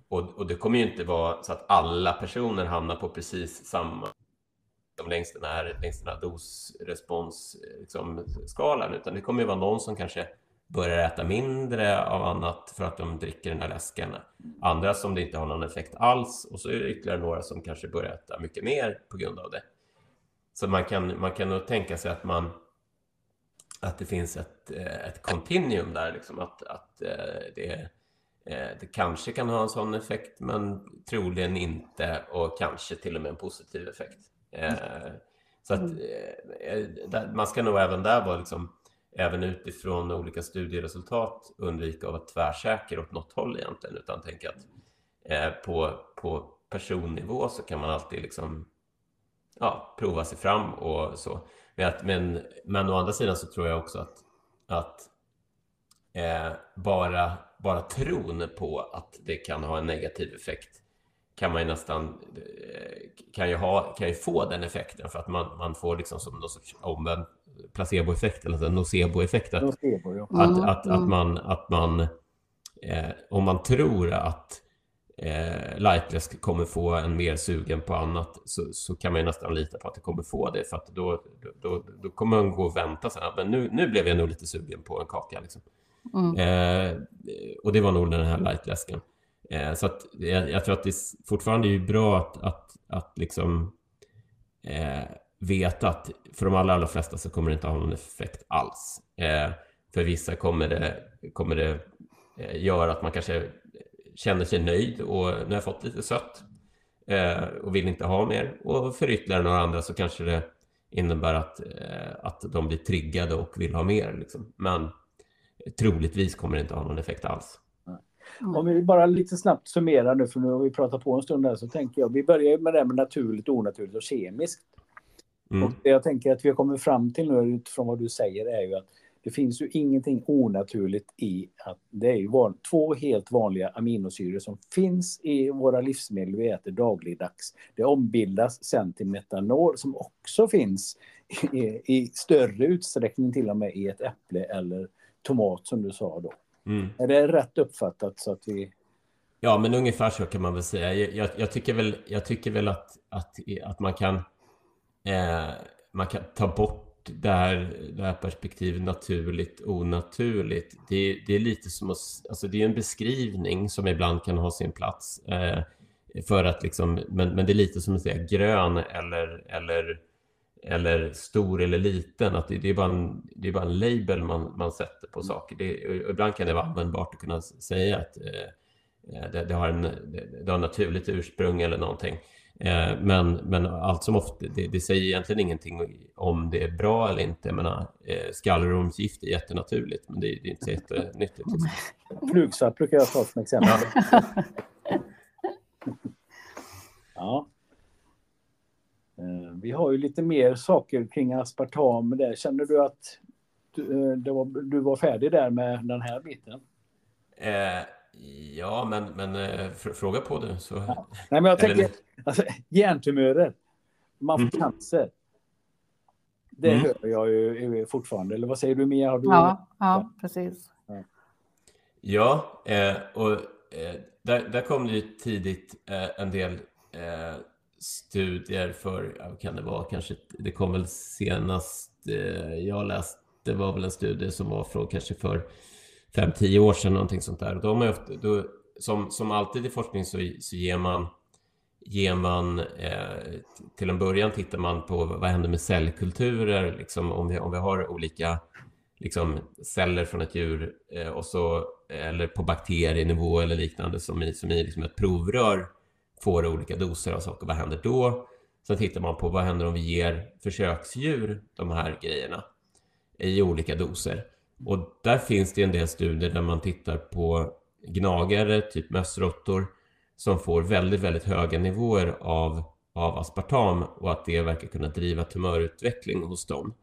Och, och det kommer ju inte vara så att alla personer hamnar på precis samma liksom längs den här, längs den här dosresponsskalan, liksom, skalan, utan det kommer ju vara någon som kanske börjar äta mindre av annat för att de dricker den här läsken. Andra som det inte har någon effekt alls och så är det ytterligare några som kanske börjar äta mycket mer på grund av det. Så man kan, man kan nog tänka sig att man att det finns ett, eh, ett continuum där, liksom att, att eh, det, eh, det kanske kan ha en sån effekt, men troligen inte och kanske till och med en positiv effekt. Så att där- man ska nog även där vara liksom, även utifrån olika studieresultat undvika att vara tvärsäker åt något håll egentligen, utan tänka att eh, på, på personnivå så kan man alltid liksom ja, prova sig fram och så. Men, men, men å andra sidan så tror jag också att, att eh, bara, bara tron på att det kan ha en negativ effekt kan man ju nästan eh, kan ju, ha, kan ju få den effekten för att man, man får liksom som någon sorts omvänd placeboeffekt eller alltså noceboeffekt. Att, Nocebo, ja. att, Mm, att, att mm. man, att man eh, om man tror att eh, lightläsk kommer få en mer sugen på annat så, så kan man ju nästan lita på att det kommer få det för att då, då, då kommer man gå och vänta sen. Men nu, nu blev jag nog lite sugen på en kaka. Liksom. Mm. Eh, och det var nog den här lightläsken. Eh, så att jag, jag tror att det är fortfarande är bra att, att, att liksom eh, veta att för de allra, allra flesta så kommer det inte ha någon effekt alls. Eh, för vissa kommer det, kommer det eh, göra att man kanske känner sig nöjd och nu har jag fått lite sött eh, och vill inte ha mer. Och för ytterligare några andra så kanske det innebär att, eh, att de blir triggade och vill ha mer. Liksom. Men troligtvis kommer det inte ha någon effekt alls. Om vi bara lite snabbt summerar nu, för nu har vi pratat på en stund där, så tänker jag, vi börjar ju med det här med naturligt, onaturligt och kemiskt. Mm. Och det jag tänker att vi har kommit fram till nu utifrån vad du säger är ju att det finns ju ingenting onaturligt i att det är ju van, två helt vanliga aminosyror som finns i våra livsmedel vi äter dagligdags. Det ombildas sen till metanol som också finns i, i större utsträckning till och med i ett äpple eller tomat som du sa då. Mm. Är det rätt uppfattat så att vi... Ja, men ungefär så kan man väl säga. Jag, jag, jag tycker väl, jag tycker väl att, att, att man, kan, eh, man kan ta bort det här, det här perspektivet naturligt, onaturligt. Det, det är lite som att, alltså det är en beskrivning som ibland kan ha sin plats. Eh, för att liksom, men, men det är lite som att säga grön eller, eller, eller stor eller liten. Att det, det, är bara en, det är bara en label man, man sätter på saker. Det, ibland kan det vara användbart att kunna säga att eh, det, det, har en, det, det har naturligt ursprung eller någonting. Eh, men, men allt som ofta, det, det, säger egentligen ingenting om det är bra eller inte. Jag menar, eh, skallrormsgift är jättenaturligt, men det, det är inte så jättenyttigt. Liksom. Flugsvart brukar jag ta som exempel. ja. Eh, vi har ju lite mer saker kring aspartam. Där. Känner du att du, eh, var, du var färdig där med den här biten? Eh, ja, men, men eh, fråga på du. Så... Ja. Nej, men jag tänker, alltså, hjärntumörer, man får mm. cancer. Det mm. hör jag ju fortfarande. Eller vad säger du Mia? Har du... Ja, ja, precis. Ja, ja eh, och eh, där, där kom det ju tidigt eh, en del eh, studier för, kan det vara kanske, det kom väl senast eh, jag läste, det var väl en studie som var från kanske för fem tio år sedan, någonting sånt där. Och då, man ofta, då, som, som alltid i forskning så, så ger man, ger man eh, till en början tittar man på vad händer med cellkulturer, liksom om, vi, om vi har olika liksom, celler från ett djur eh, och så, eller på bakterienivå eller liknande som i, som i liksom ett provrör får olika doser av saker. Vad händer då? Sen tittar man på vad händer om vi ger försöksdjur de här grejerna i olika doser. Och där finns det en del studier där man tittar på gnagare, typ mössråttor, som får väldigt, väldigt höga nivåer av, av aspartam och att det verkar kunna driva tumörutveckling hos dem.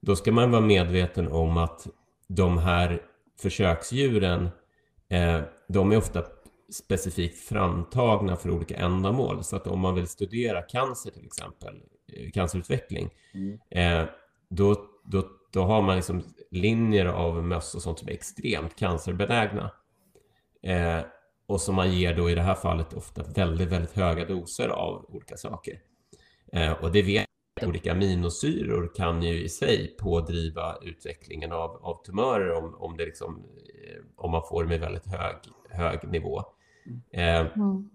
Då ska man vara medveten om att de här försöksdjuren, eh, de är ofta specifikt framtagna för olika ändamål. Så att om man vill studera cancer till exempel, eh, cancerutveckling, mm. eh, då, då, då har man liksom linjer av möss och sånt som är extremt cancerbenägna. Eh, och som man ger då i det här fallet ofta väldigt, väldigt höga doser av olika saker. Eh, och det vet olika aminosyror kan ju i sig pådriva utvecklingen av, av tumörer om, om, det liksom, eh, om man får det med väldigt hög, hög nivå. Eh, mm.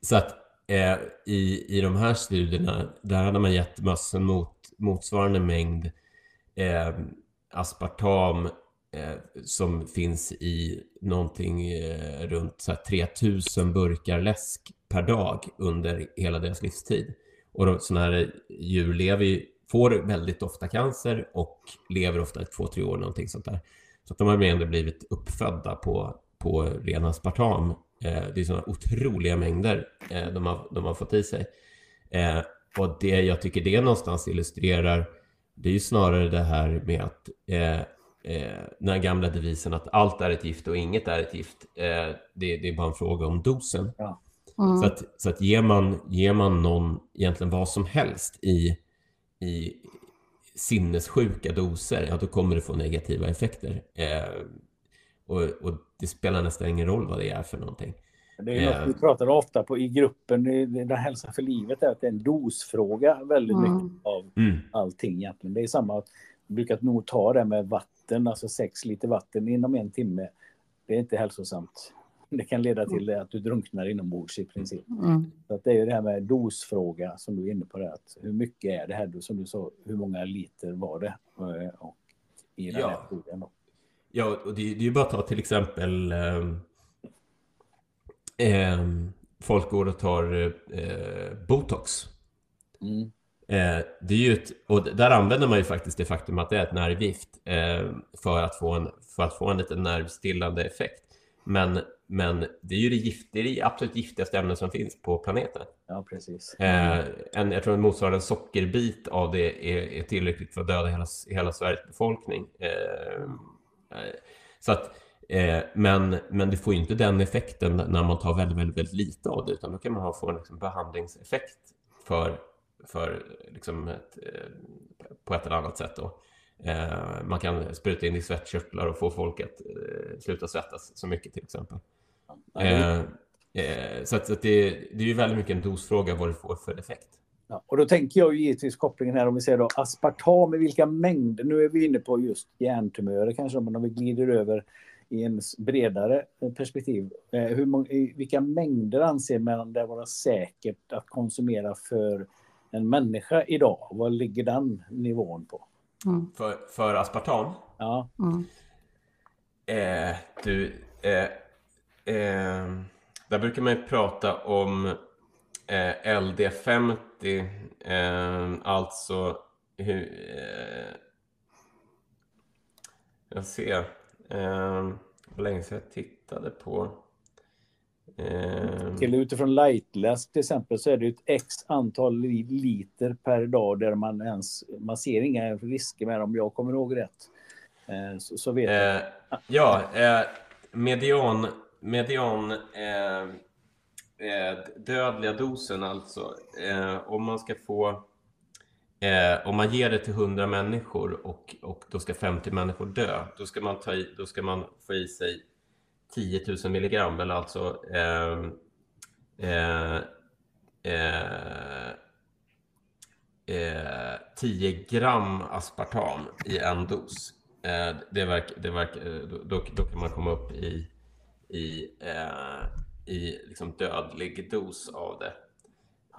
Så att eh, i, i de här studierna, där hade man gett mössen mot motsvarande mängd eh, aspartam eh, som finns i någonting eh, runt så 3000 burkar läsk per dag under hela deras livstid. Och sådana här djur lever ju, får väldigt ofta cancer och lever ofta i två, tre år, någonting sånt där. Så att de har ändå blivit uppfödda på, på ren aspartam. Eh, det är sådana otroliga mängder eh, de, har, de har fått i sig. Eh, och det jag tycker det någonstans illustrerar, det är ju snarare det här med att eh, eh, den gamla devisen att allt är ett gift och inget är ett gift. Eh, det, det, är bara en fråga om dosen. Ja. Mm. Så, att, så att ger, man, ger man någon egentligen vad som helst i, i sinnessjuka doser, ja då kommer det få negativa effekter. Eh, och, och, det spelar nästan ingen roll vad det är för någonting. Det är något vi pratar ofta på i gruppen, den hälsa för livet, är att det är en dosfråga väldigt mm. mycket av mm. allting egentligen. Det är samma, vi brukar nog ta det med vatten, alltså sex liter vatten inom en timme. Det är inte hälsosamt det kan leda till att du drunknar inombords i princip. Mm. Så att det är det här med dosfråga som du är inne på. Det, att hur mycket är det här? Som du sa, hur många liter var det? Eh, och I den ja. här studien. Ja, och det, det är ju bara att ta till exempel eh, eh, folk går och tar eh, botox. Mm. Eh, det är ju ett, och där använder man ju faktiskt det faktum att det är ett nervgift eh, för, att få en, för att få en lite nervstillande effekt. Men men det är ju det, gift, det, det absolut giftigaste ämnet som finns på planeten. Ja, precis. Eh, en, jag tror en sockerbit av det är, är tillräckligt för att döda hela, hela Sveriges befolkning. Eh, eh, så att, eh, men, men det får inte den effekten när man tar väldigt, väldigt, väldigt lite av det, utan då kan man ha, få en liksom, behandlingseffekt för, för liksom ett, eh, på ett eller annat sätt. Då. Eh, man kan spruta in i svettkörtlar och få folk att eh, sluta svettas så mycket till exempel. Eh, så att, så att det, det, är ju väldigt mycket en dosfråga vad det får för effekt. Ja, och då tänker jag ju givetvis kopplingen här om vi säger då aspartam i vilka mängder. Nu är vi inne på just hjärntumörer kanske, men om vi glider över i en bredare perspektiv. Eh, hur många, vilka mängder anser man det vara säkert att konsumera för en människa idag? Vad ligger den nivån på? Mm. För, för aspartam? Ja. Mm. Eh, du, eh, eh, där brukar man ju prata om eh, LD50, eh, alltså hur... Eh, jag ser. Eh, länge sedan jag tittade på... Eh, till utifrån lightläsk till exempel så är det ett x antal liter per dag där man ens, man ser inga risker med om jag kommer ihåg rätt. Eh, så, så vet jag. Eh, ja, eh, median, median eh, dödliga dosen alltså, om man ska få Eh, om man ger det till 100 människor och, och då ska 50 människor dö, då ska man, ta i, då ska man få i sig 10 000 milligram, eller alltså ehm, eh, eh, eh, 10 gram aspartam i en dos. Eh, det verk, det verk, eh, då, då kan man komma upp i, i, eh, i liksom dödlig dos av det.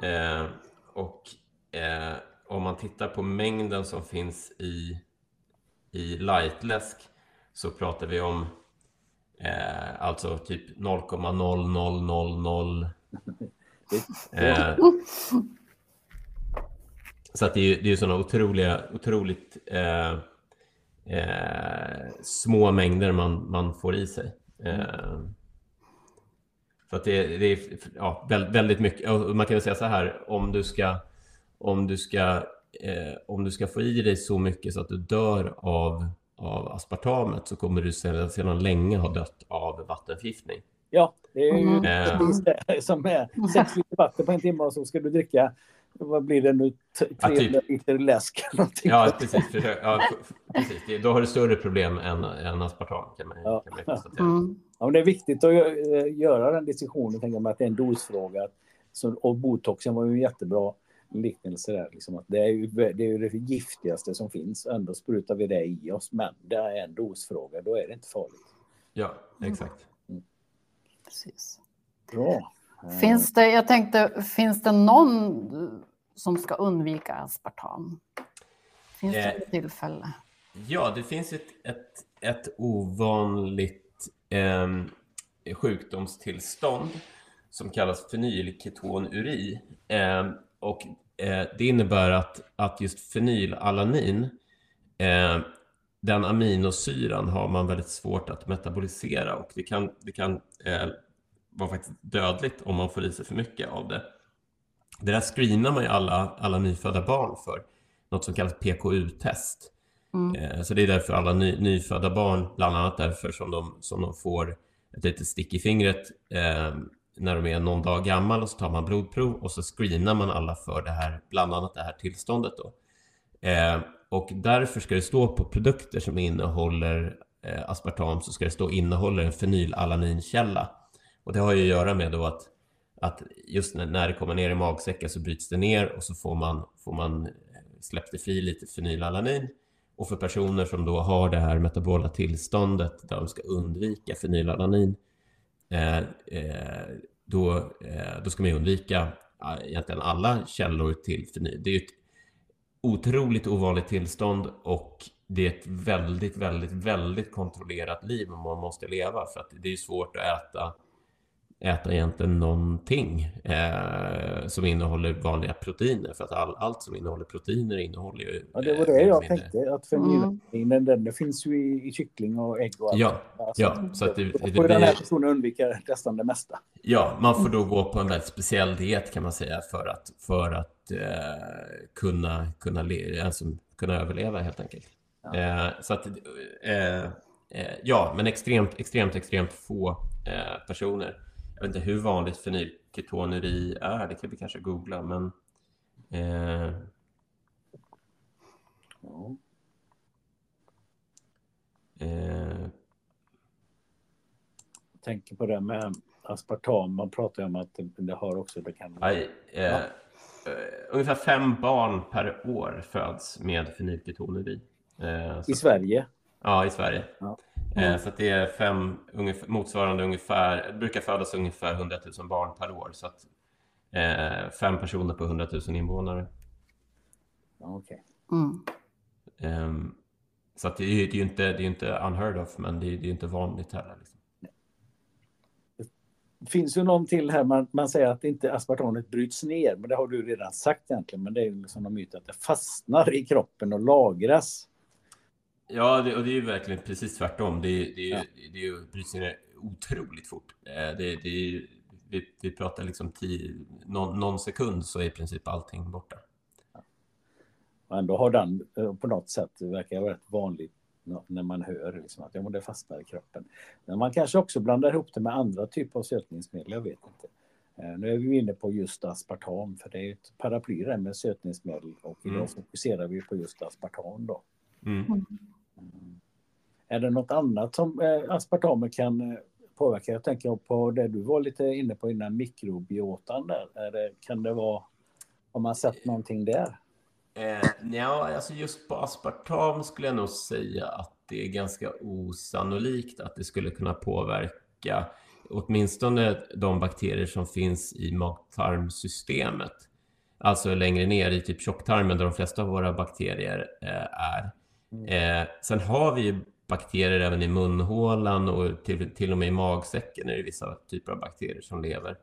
Eh, och eh, om man tittar på mängden som finns i, i lightläsk så pratar vi om eh, alltså typ 0,0000 eh, så att det är ju sådana otroliga, otroligt eh, eh, små mängder man, man får i sig. Eh, så att det, det är ja, väldigt mycket. Man kan väl säga så här, om du ska, om du ska, eh, om du ska få i dig så mycket så att du dör av, av aspartamet så kommer du sedan, sedan länge ha dött av vattenförgiftning. Ja, det är ju mm. precis det som är 6 liter vatten på en timme och så ska du dricka vad blir det nu, 300 ja, typ. liter läsk? Ja, precis. Försök, ja, precis. Då har du större problem än, än aspartam kan man, ja. kan man konstatera. Mm. Ja, men det är viktigt att göra den diskussionen, tänker man, att det är en dosfråga. Så, och botoxen var ju jättebra liknelse där. Liksom, att det, är ju, det är ju det giftigaste som finns. Ändå sprutar vi det i oss. Men det är en dosfråga, då är det inte farligt. Ja, exakt. Mm. Precis. Bra. Finns det, jag tänkte, finns det någon som ska undvika aspartam? Finns det ett eh, tillfälle? Ja, det finns ett, ett, ett ovanligt eh, sjukdomstillstånd som kallas fenylketonuri. Eh, och det innebär att, att just fenylalanin, eh, den aminosyran har man väldigt svårt att metabolisera och det kan, det kan eh, vara faktiskt dödligt om man får i sig för mycket av det. Det där screenar man ju alla, alla nyfödda barn för, något som kallas PKU-test. Mm. Eh, så det är därför alla ny, nyfödda barn, bland annat därför som de, som de får ett litet stick i fingret eh, när de är någon dag gammal och så tar man blodprov och så screenar man alla för det här, bland annat det här tillståndet då. Eh, och därför ska det stå på produkter som innehåller eh, aspartam så ska det stå innehåller en fenylalaninkälla. Och det har ju att göra med då att, att just när, när det kommer ner i magsäcken så bryts det ner och så får man, får man eh, släppt det fri lite fenylalanin. Och för personer som då har det här metabola tillståndet där de ska undvika fenylalanin, eh, Eh, eh, då, eh, då ska man undvika egentligen alla källor till fenyl. Det är ju ett otroligt ovanligt tillstånd och det är ett väldigt, väldigt, väldigt kontrollerat liv man måste leva för att det är svårt att äta äta egentligen någonting eh, som innehåller vanliga proteiner. För att all, allt som innehåller proteiner innehåller ju... Ja, det var det eh, jag mindre. tänkte. Att fenylalanin, mm. den, den finns ju i, i, kyckling och ägg och allt. Ja, alltså, ja. Så att det, det, det den här personen undvika nästan det mesta. Ja, man får då gå på en väldigt speciell diet kan man säga för att, för att eh, kunna, kunna, le, alltså, kunna överleva helt enkelt. Ja. Eh, så att, eh, eh, ja, men extremt, extremt, extremt få personer jag vet inte hur vanligt fenylketonuri är, det kan vi kanske googla, men... Eh... Ja. Eh... Jag tänker på det med aspartam, man pratar ju om att det har också... Det kan... Aj, eh, ja. eh, ungefär fem barn per år föds med fenylketonuri. Eh, I Sverige? Ja, i Sverige. Ja. Mm. Så det är fem, ungefär, motsvarande ungefär, det brukar födas ungefär 100 000 barn per år. Så att, eh, fem personer på 100 000 invånare. Okej. Mm. Um, så att det, är, det är ju inte, det är inte unheard of, men det är, det är inte vanligt heller. Liksom. Det finns ju någon till här, man, man säger att inte aspartamet bryts ner, men det har du redan sagt egentligen. Men det är liksom en myt att det fastnar i kroppen och lagras. Ja, det, och det är ju verkligen precis tvärtom. Det, det, ja. det, det bryts ner otroligt fort. Eh, det, det, vi, vi pratar liksom tio, någon, någon sekund så är i princip allting borta. Och ändå har den eh, på något sätt, det verkar vara rätt vanligt när man hör liksom att ja, det fastnar i kroppen. Men man kanske också blandar ihop det med andra typer av sötningsmedel, jag vet inte. Eh, nu är vi inne på just aspartam, för det är ett paraply med sötningsmedel och idag mm. fokuserar vi på just aspartam. Då. Mm. Är det något annat som eh, aspartamer kan eh, påverka? Jag tänker på det du var lite inne på innan, mikrobiotan där. Är det, kan det vara, har man sett någonting där? Eh, ja, alltså just på aspartam skulle jag nog säga att det är ganska osannolikt att det skulle kunna påverka åtminstone de bakterier som finns i magtarmsystemet. Alltså längre ner i typ tjocktarmen där de flesta av våra bakterier eh, är. Mm. Eh, sen har vi ju bakterier även i munhålan och till, till och med i magsäcken är det vissa typer av bakterier som lever.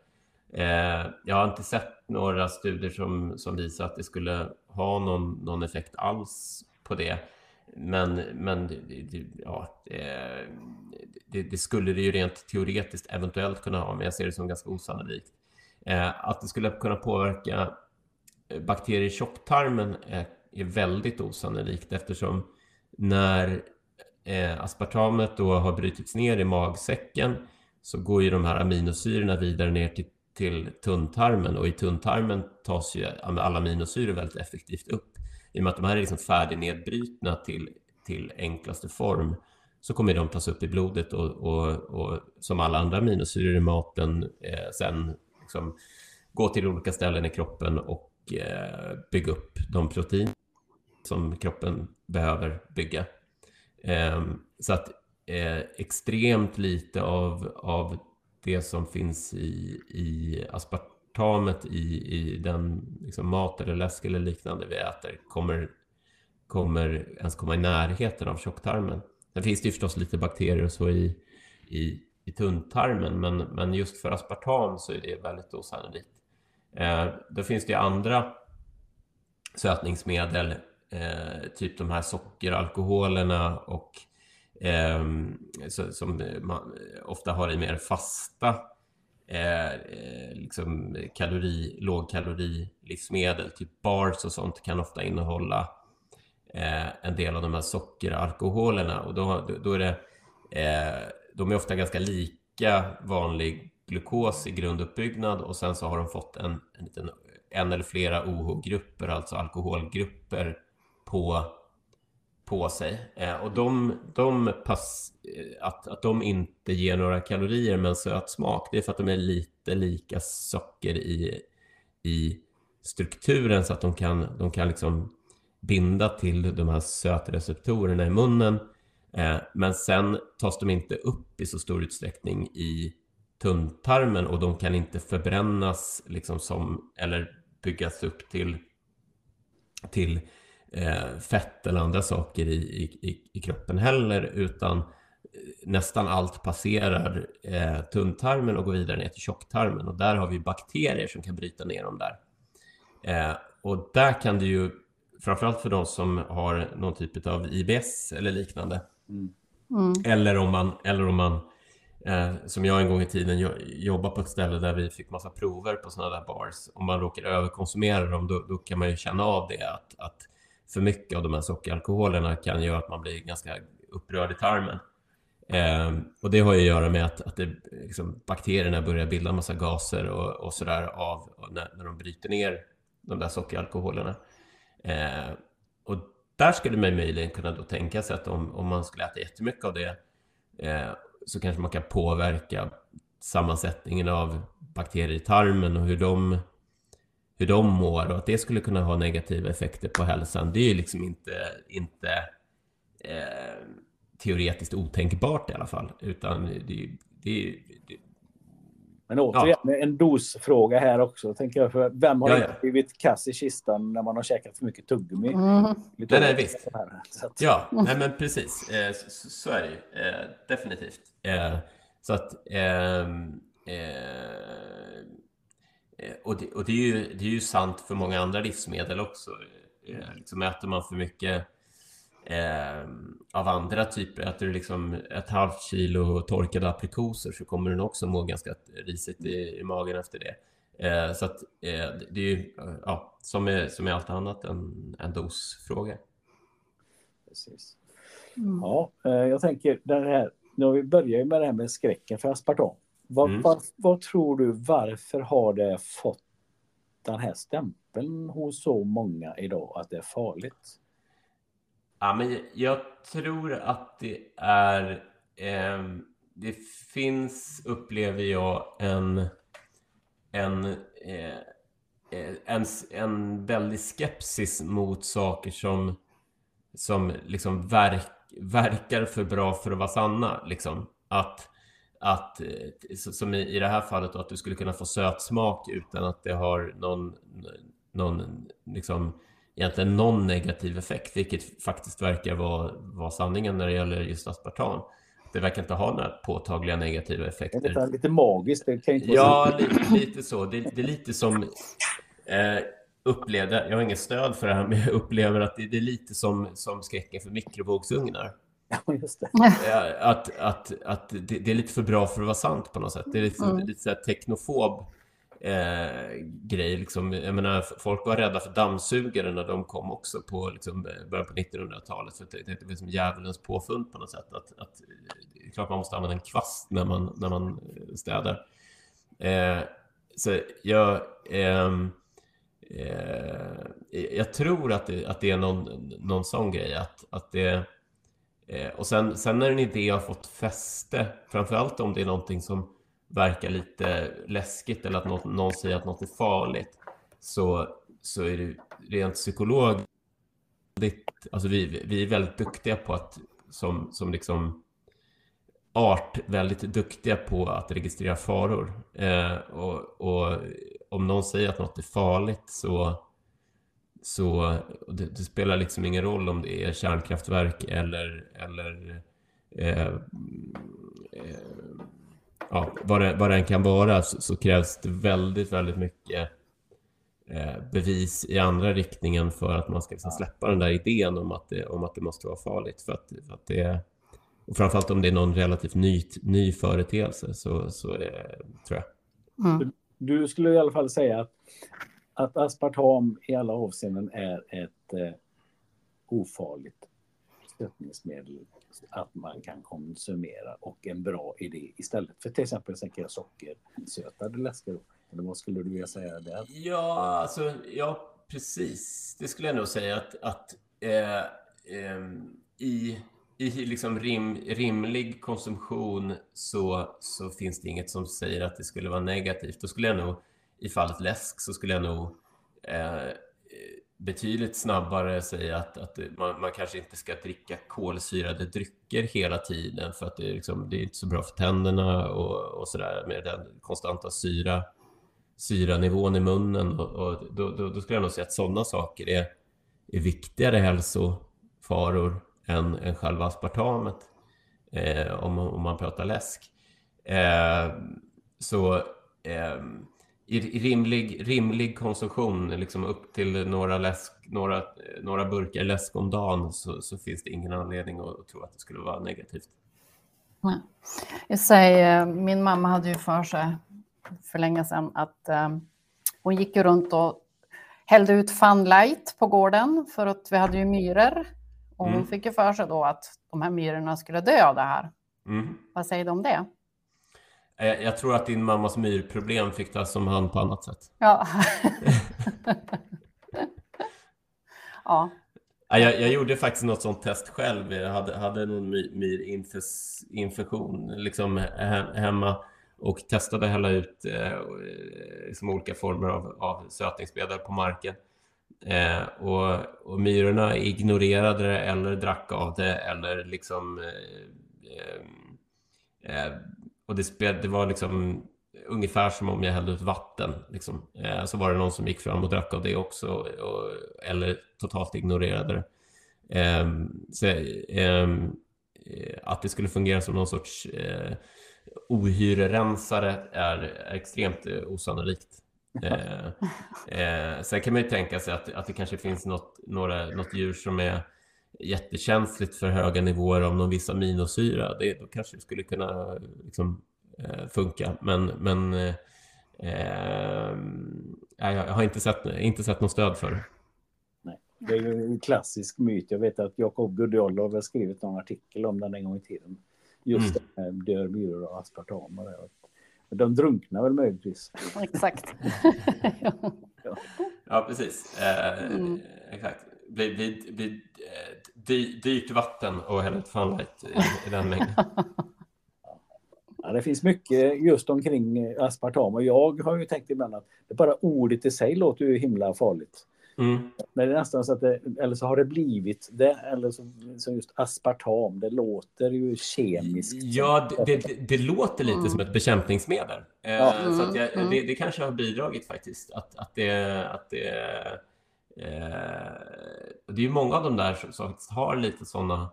Eh, jag har inte sett några studier som, som visar att det skulle ha någon, någon effekt alls på det. Men, men det, ja, eh, det, det, skulle det ju rent teoretiskt eventuellt kunna ha, men jag ser det som ganska osannolikt. Eh, att det skulle kunna påverka eh, bakterier i tjocktarmen är, är väldigt osannolikt eftersom när eh, aspartamet då har brutits ner i magsäcken så går ju de här aminosyrorna vidare ner till till tunntarmen och i tunntarmen tas ju alla aminosyror väldigt effektivt upp. I och med att de här är liksom färdignedbrutna till, till enklaste form så kommer de tas upp i blodet och, och, och som alla andra aminosyror i maten eh, sen liksom gå till olika ställen i kroppen och eh, bygga upp de protein som kroppen behöver bygga. Eh, så att eh, extremt lite av, av det som finns i, i aspartamet i, i den liksom mat eller läsk eller liknande vi äter kommer, kommer ens komma i närheten av tjocktarmen. Sen finns det ju förstås lite bakterier och så i, i, i tunntarmen, men, men just för aspartam så är det väldigt osannolikt. Eh, då finns det ju andra sötningsmedel, eh, typ de här sockeralkoholerna och Ehm, som man ofta har i mer fasta eh, eh liksom kalori, lågkalorilivsmedel, typ bars och sånt kan ofta innehålla eh, en del av de här sockeralkoholerna. Och då, då är det, eh, de är ofta ganska lika vanlig glukos i grunduppbyggnad och sen så har de fått en, en, liten, en eller flera OH-grupper, alltså alkoholgrupper på på sig. Eh, och de, de pass, eh, att, att de inte ger några kalorier men söt smak, det är för att de är lite lika socker i, i strukturen så att de kan, de kan liksom binda till de här sötreceptorerna i munnen. Eh, men sen tas de inte upp i så stor utsträckning i tunntarmen och de kan inte förbrännas liksom som, eller byggas upp till, till fett eller andra saker i, i, i kroppen heller, utan eh, nästan allt passerar eh, tunntarmen och går vidare ner till tjocktarmen och där har vi bakterier som kan bryta ner dem där. Eh, och där kan det ju, framförallt för de som har någon typ av IBS eller liknande, mm. Mm. eller om man, eller om man eh, som jag en gång i tiden jobbade på ett ställe där vi fick massa prover på sådana där bars. Om man råkar överkonsumera dem, då, då kan man ju känna av det att, att för mycket av de här sockeralkoholerna kan göra att man blir ganska upprörd i tarmen. Eh, och det har ju att göra med att, att det, liksom, bakterierna börjar bilda en massa gaser och, och sådär av när, när de bryter ner de där sockeralkoholerna. Eh, och där skulle man möjligen kunna då tänka sig att om, om man skulle äta jättemycket av det eh, så kanske man kan påverka sammansättningen av bakterier i tarmen och hur de hur de mår och att det skulle kunna ha negativa effekter på hälsan, det är ju liksom inte, inte eh, teoretiskt otänkbart i alla fall. Utan det, det, det men återigen, ja. en dosfråga här också. Tänker jag, för vem har Ja, inte ja. blivit kass i kistan när man har käkat för mycket tuggummi? Mm. Lite Nej, nej, visst. så här. Så att, Ja, nej men precis. Eh, så, så är det ju. Eh, definitivt. Eh, så att... eh, och det, och det, är ju, det är ju sant för många andra livsmedel också. Eh, liksom äter man för mycket eh, av andra typer, äter du liksom ett halvt kilo torkade aprikoser så kommer du nog också må ganska risigt i, i magen efter det. Eh, så att eh, det är ju, eh, ja, som är, som är allt annat en, en dosfråga. precis. Mm. Ja, eh, jag tänker den här, när vi börjar ju med det här med skräcken för aspartam. Vad, Mm. vad, vad tror du, varför har det fått den här stämpeln hos så många idag att det är farligt? Ja, men jag, tror att det är... ehm, det finns, upplever jag, en... En, eh, eh, en, en väldig skepsis mot saker som, som liksom verk, verkar för bra för att vara sanna. Liksom. Att, att, eh, som i, i det här fallet, då, att du skulle kunna få sötsmak utan att det har någon, någon liksom, egentligen någon negativ effekt, vilket faktiskt verkar vara, vara sanningen när det gäller just aspartam. Det verkar inte ha några påtagliga negativa Det är effekter. lite, magiskt. Det kan inte Ja, lite, lite så. Det, det är lite som eh, upplevde, jag har inget stöd för det här, men jag upplever att det, det är lite som, som skräcken för mikrovågsugnar. Ja, just det. Eh, Att, att, att det, det är lite för bra för att vara sant på något sätt. Det är lite, Mm. lite så här teknofob eh, grej. Liksom. Jag menar, folk var rädda för dammsugare när de kom också på liksom, början på 1900-talet. För det, det var som djävulens påfund på något sätt. Att, att, det är klart man måste använda en kvast när man, när man eh, städar. Eh, så jag... ehm, eh, jag tror att det, att det är någon, någon sån grej. Att, att det, eh, och sen, sen när en idé har fått fäste, framförallt om det är någonting som verkar lite läskigt eller att något, någon säger att något är farligt, så, så är det rent psykologiskt, alltså vi, vi är väldigt duktiga på att som, som liksom art väldigt duktiga på att registrera faror. Eh, och, och om någon säger att något är farligt så, så det, det spelar liksom ingen roll om det är kärnkraftverk eller, eller eh, eh, ja, vad, det, vad det än kan vara så, så krävs det väldigt, väldigt mycket eh, bevis i andra riktningen för att man ska liksom släppa den där idén om att det, om att det måste vara farligt. För att, för att det och framförallt om det är någon relativt ny, ny företeelse så, så är, tror jag. Mm. Du skulle i alla fall säga att, att aspartam i alla avseenden är ett eh, ofarligt sötningsmedel att man kan konsumera och en bra idé istället för till exempel tänker sockersötade läsker. Eller vad skulle du vilja säga där? Ja, alltså, ja, precis. Det skulle jag nog säga att, att eh, eh, i, i liksom rim, rimlig konsumtion så, så finns det inget som säger att det skulle vara negativt. Då skulle jag nog, i fallet läsk, så skulle jag nog eh, betydligt snabbare säga att, att man, man kanske inte ska dricka kolsyrade drycker hela tiden för att det är, liksom, det är inte så bra för tänderna och, och sådär med den konstanta syra syranivån i munnen och, och då, då, då skulle jag nog säga att sådana saker är, är viktigare hälsofaror än, än själva aspartamet eh, om, man- om man pratar läsk. Eh, så eh, i, i rimlig, rimlig konsumtion, liksom upp till några, läsk, några, några burkar läsk om dagen så, så finns det ingen anledning att, att tro att det skulle vara negativt. Nej. Jag säger, min mamma hade ju för sig för länge sedan att eh, hon gick ju runt och hällde ut Fun Light på gården för att vi hade ju myror. Och hon Mm. fick ju för sig då att de här myrorna skulle dö av det här. Mm. Vad säger du om det? Eh, Jag tror att din mammas myrproblem fick tas om hand på annat sätt. Ja. ja. Ja, jag, jag gjorde faktiskt något sånt test själv. Jag hade, hade någon my- myrinfektion liksom he- hemma och testade hälla ut eh, liksom olika former av, av sötningsmedel på marken. Eh, och, och myrorna ignorerade det eller drack av det eller liksom... Eh, eh och det, spel, det var liksom ungefär som om jag hällde ut vatten. Liksom. Eh, så var det någon som gick fram och drack av det också och, eller totalt ignorerade det. Eh, så, att det skulle fungera som någon sorts ohyrerensare är, är extremt osannolikt. Eh, eh, sen kan man ju tänka sig att, att det kanske finns något, några, något djur som är jättekänsligt för höga nivåer av någon viss aminosyra. Det, då kanske det skulle kunna liksom, eh, funka. Men, men eh, eh jag har inte sett, inte sett något stöd för det. Nej, det är ju en klassisk myt. Jag vet att Jakob Gudiolov har skrivit någon artikel om den en gång i tiden. Just mm. det med dör myror och aspartam. Och det. De drunknar väl möjligtvis. Exakt. ja. ja, precis. Eh, mm. Exakt. Blir, blir, blir dy, dyrt vatten och Hellet Funlight i, i den mängden. Ja, det finns mycket just omkring aspartam och jag har ju tänkt ibland att det bara ordet i sig låter ju himla farligt. Mm. Men det är nästan så att det, eller så har det blivit det, eller så, så just aspartam, det låter ju kemiskt. Ja, det, det, det låter lite mm. som ett bekämpningsmedel. Eh, ja. Mm. Så att jag, mm. det, det, kanske har bidragit faktiskt, att, att det... Att det eh, det är ju många av de där som, som har lite sådana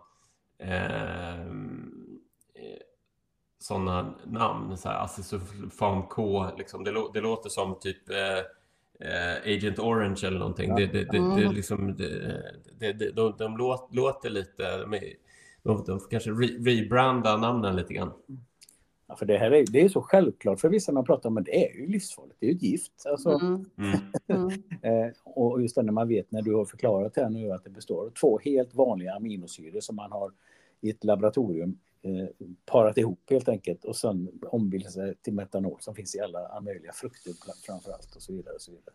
eh, sådana namn, så här Acesulfam K, liksom. det, det låter som typ eh, eh, Agent Orange eller någonting. Det, det, det, det, liksom, de, de låter, lite... De, de, de får kanske re, rebranda namnen lite grann. Ja, för det här är, det är så självklart för vissa man pratar om, men det är ju livsfarligt. Det är ju ett gift. Alltså. Mm. Mm. eh, och just det när man vet när du har förklarat här nu att det består av två helt vanliga aminosyror som man har i ett laboratorium eh, parat ihop helt enkelt och sen ombildat sig till metanol som finns i alla möjliga frukter framför allt och så vidare. Och så, vidare.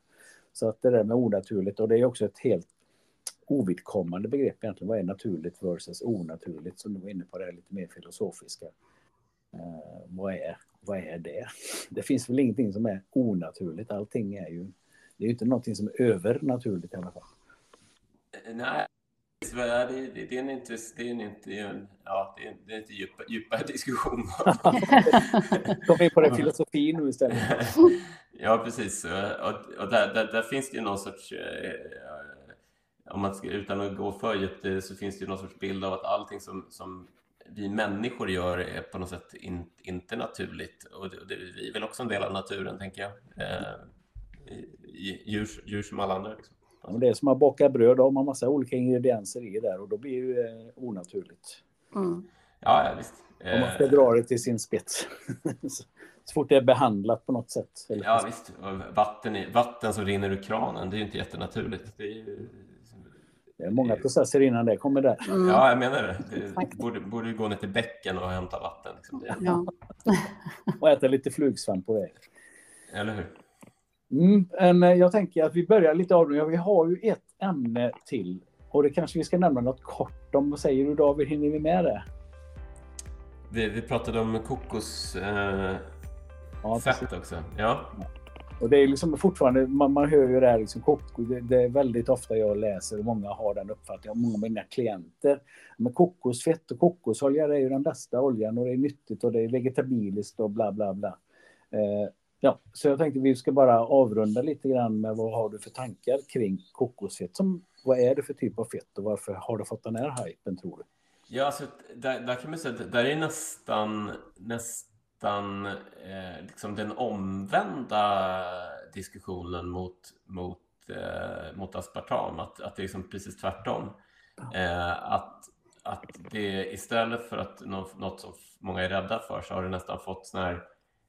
så att det där med onaturligt och det är också ett helt ovidkommande begrepp egentligen. Vad är naturligt versus onaturligt? Som du var inne på det här lite mer filosofiska. Eh, vad, är, vad är det? Det finns väl ingenting som är onaturligt. Allting är ju... Det är ju inte någonting som är övernaturligt i alla fall. Nej, det, det, det är en inte, det är en inte, ja, det är, det är inte djupa, djupare diskussion. Kom in på den filosofin nu istället. ja, precis. Och, och där, där, där, finns det ju någon sorts, eh, om man ska, utan att gå för djupt, eh, så finns det ju någon sorts bild av att allting som, som vi människor gör är på något sätt in, inte naturligt. Och det, det, vi är väl också en del av naturen, tänker jag. Eh, djur, djur som alla andra. Liksom. Ja, det är som att baka bröd, då har man massa olika ingredienser i där och då blir det ju eh, onaturligt. Mm. Ja, ja, visst. Om man ska eh, dra det till sin spets. så fort det är behandlat på något sätt. Eller ja, visst. Vatten, i, vatten som rinner ur kranen, det är ju inte jättenaturligt. Det är ju... Det är många processer innan det kommer där. Mm. Ja, jag menar det. det borde, borde gå ner till bäcken och hämta vatten. Liksom. Ja. och äta lite flugsvamp på väg. Eller hur? Mm, men eh, jag tänker att vi börjar lite avrunda. Vi har ju ett ämne till och det kanske vi ska nämna något kort om. Vad säger du David, hinner vi med det? Vi, vi pratade om kokos eh, ja, också. Ja. Och det är liksom fortfarande, man, man hör ju det här liksom koko, det, det, är väldigt ofta jag läser och många har den uppfattningen, många av mina klienter. Men kokosfett och kokosolja det är ju den bästa oljan och det är nyttigt och det är vegetabiliskt och bla bla bla. Eh, Ja, så jag tänkte vi ska bara avrunda lite grann med vad har du för tankar kring kokosfett? Som, vad är det för typ av fett och varför har det fått den här hypen tror du? Ja, alltså, där, där kan man säga att där är nästan, nästan eh, liksom den omvända diskussionen mot, mot, eh, mot aspartam, att, att det är liksom precis tvärtom. Eh, att, att det istället för att något som många är rädda för så har det nästan fått sån här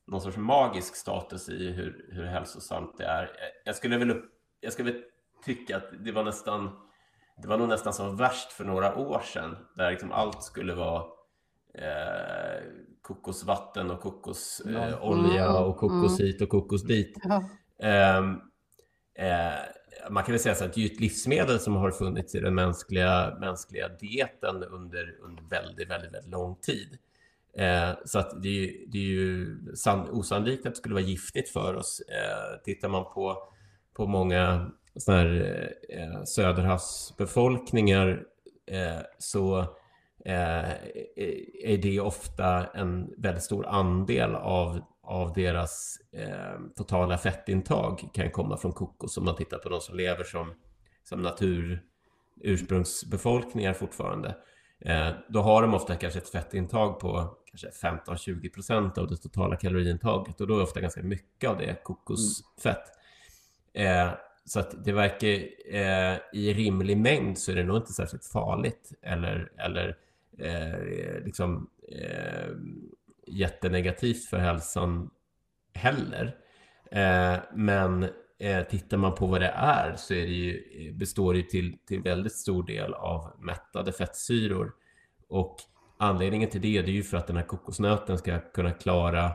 någon sorts magisk status i hur, hur hälsosamt det är. Jag skulle väl, jag skulle väl tycka att det var nästan det var nog nästan som värst för några år sedan där liksom allt skulle vara eh, kokosvatten och kokosolja eh, och kokos hit och kokos dit. Man kan väl säga så att det är ett livsmedel som har funnits i den mänskliga, mänskliga dieten under, under väldigt, väldigt, väldigt lång tid. Eh, så att det, det är ju osannolikt att det skulle vara giftigt för oss. Eh, tittar man på, på många såna här eh, söderhavsbefolkningar eh, så Eh, är det ofta en väldigt stor andel av, av deras eh, totala fettintag kan komma från kokos om man tittar på de som lever som, som natur ursprungsbefolkningar fortfarande. Eh, då har de ofta kanske ett fettintag på kanske 15-20 procent av det totala kaloriintaget och då är ofta ganska mycket av det kokosfett. Eh, så att det verkar eh, i rimlig mängd så är det nog inte särskilt farligt eller, eller eh, liksom eh, jättenegativt för hälsan heller. Eh, men eh, tittar man på vad det är så är det ju, består det till, till väldigt stor del av mättade fettsyror. Och anledningen till det, är ju för att den här kokosnöten ska kunna klara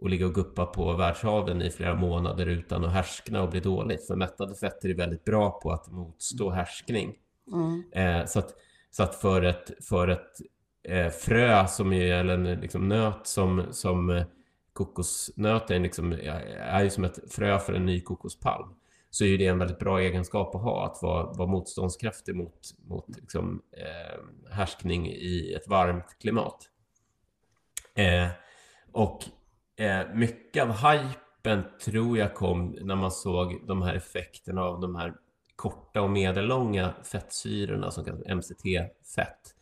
och ligga och guppa på världshaven i flera månader utan att härskna och bli dåligt. För mättade fetter är väldigt bra på att motstå härskning. Mm. Eh, så, att, så att för ett, för ett eh, frö som är, eller en liksom nöt som, som eh, kokosnöten liksom, är ju som ett frö för en ny kokospalm så är det en väldigt bra egenskap att ha, att vara, vara motståndskraftig mot, mot liksom, eh, härskning i ett varmt klimat. Eh, och eh, mycket av hypen tror jag kom när man såg de här effekterna av de här korta och medellånga fettsyrorna som kallas MCT-fett,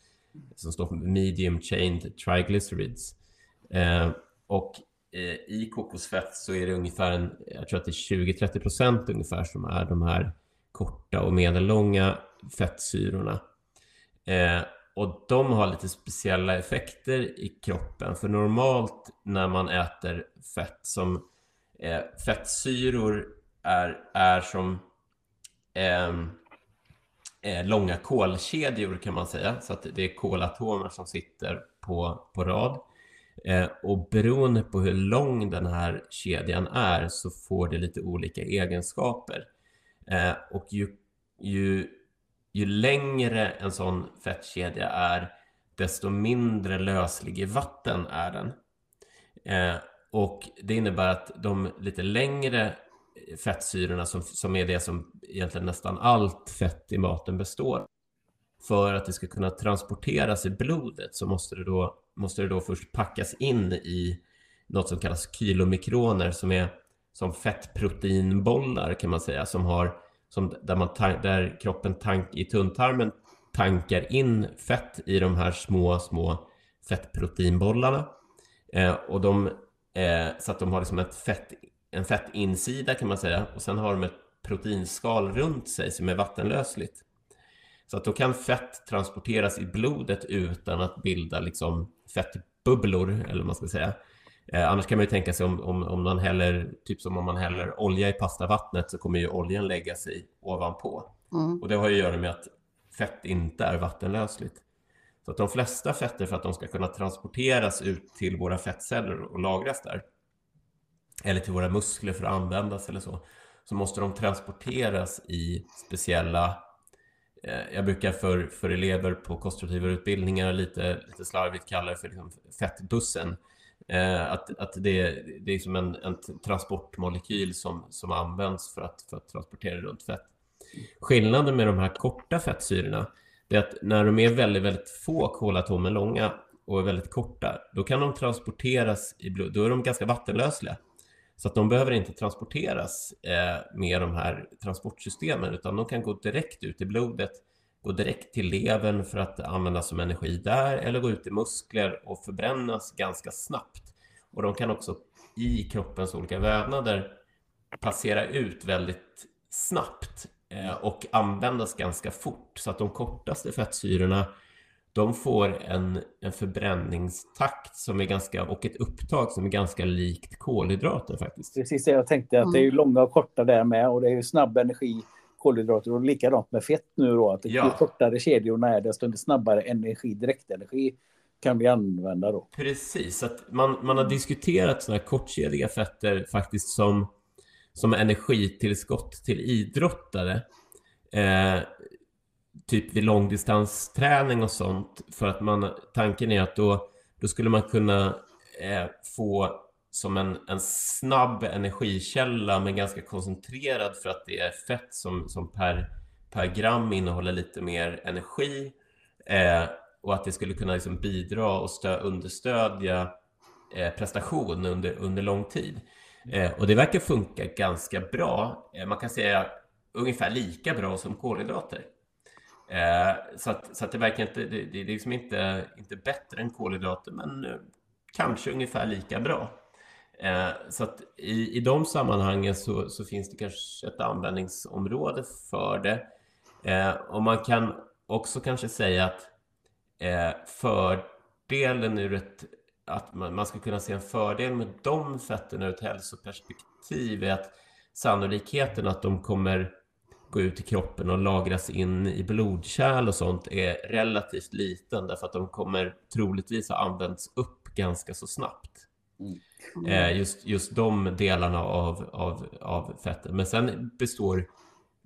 som står för medium chained triglycerides. Eh, och Eh, i kokosfett så är det ungefär en, jag tror att det är 20-30 procent ungefär som är de här korta och medellånga fettsyrorna. Eh, och de har lite speciella effekter i kroppen. För normalt när man äter fett som eh, fettsyror är, är som Ehm, eh, långa kolkedjor kan man säga. Så att det är kolatomer som sitter på, på rad. Eh, och beroende på hur lång den här kedjan är så får det lite olika egenskaper. Eh, och ju, ju, ju längre en sån fettkedja är, desto mindre löslig i vatten är den. Eh, och det innebär att de lite längre fettsyrorna som, som är det som egentligen nästan allt fett i maten består för att det ska kunna transporteras i blodet så måste det då, måste det då först packas in i något som kallas kilomikroner som är som fettproteinbollar kan man säga som har som där, man där kroppen tank, i tunntarmen tankar in fett i de här små, små fettproteinbollarna. Eh, och de, eh, så att de har liksom ett fett, en fettinsida kan man säga och sen har de ett proteinskal runt sig som är vattenlösligt. Så att då kan fett transporteras i blodet utan att bilda liksom fettbubblor, eller vad man ska säga. Eh, annars kan man ju tänka sig om, om, om man häller, typ som om man häller olja i pastavattnet så kommer ju oljan lägga sig ovanpå. Mm. Och det har ju att göra med att fett inte är vattenlösligt. Så att de flesta fetter för att de ska kunna transporteras ut till våra fettceller och lagras där, eller till våra muskler för att användas eller så, så måste de transporteras i speciella Eh, jag brukar för, för elever på kostrådgivarutbildningar lite, lite slarvigt kalla det för liksom fettbussen. Eh, att, att det, det är som en, en transportmolekyl som, som används för att, för att transportera runt fett. Skillnaden med de här korta fettsyrorna är att när de är väldigt, väldigt få kolatomer långa och är väldigt korta, då kan de transporteras i blod. Då är de ganska vattenlösliga. Så att de behöver inte transporteras eh, med de här transportsystemen utan de kan gå direkt ut i blodet, gå direkt till levern för att användas som energi där eller gå ut i muskler och förbrännas ganska snabbt. Och de kan också i kroppens olika vävnader passera ut väldigt snabbt eh, och användas ganska fort så att de kortaste fettsyrorna de får en, en förbränningstakt som är ganska, och ett upptag som är ganska likt kolhydrater faktiskt. Precis det jag tänkte, att det är ju långa och korta där med och det är ju snabb energi, kolhydrater och likadant med fett nu då, att ja. ju kortare kedjorna är desto snabbare energi, direktenergi kan vi använda då. Precis, att man, man har diskuterat sådana här kortkedjiga fetter faktiskt som, som energitillskott till idrottare. Eh, typ vid långdistansträning och sånt. För att man, tanken är att då, då skulle man kunna eh, få som en, en snabb energikälla men ganska koncentrerad för att det är fett som, som per, per gram innehåller lite mer energi eh, och att det skulle kunna liksom bidra och stö, understödja eh, prestation under, under lång tid. Eh, och det verkar funka ganska bra. Eh, man kan säga ungefär lika bra som kolhydrater. Eh, så, att, så att det verkar inte, det, det är liksom inte, inte bättre än kolhydrater, men eh, kanske ungefär lika bra. Eh, så att i, i de sammanhangen så, så finns det kanske ett användningsområde för det. Eh, och man kan också kanske säga att eh, fördelen ur ett att man, man ska kunna se en fördel med de fetterna ur ett hälsoperspektiv är att sannolikheten att de kommer gå ut i kroppen och lagras in i blodkärl och sånt är relativt liten därför att de kommer troligtvis ha använts upp ganska så snabbt. Mm. Eh, just, just de delarna av, av, av fettet. Men sen består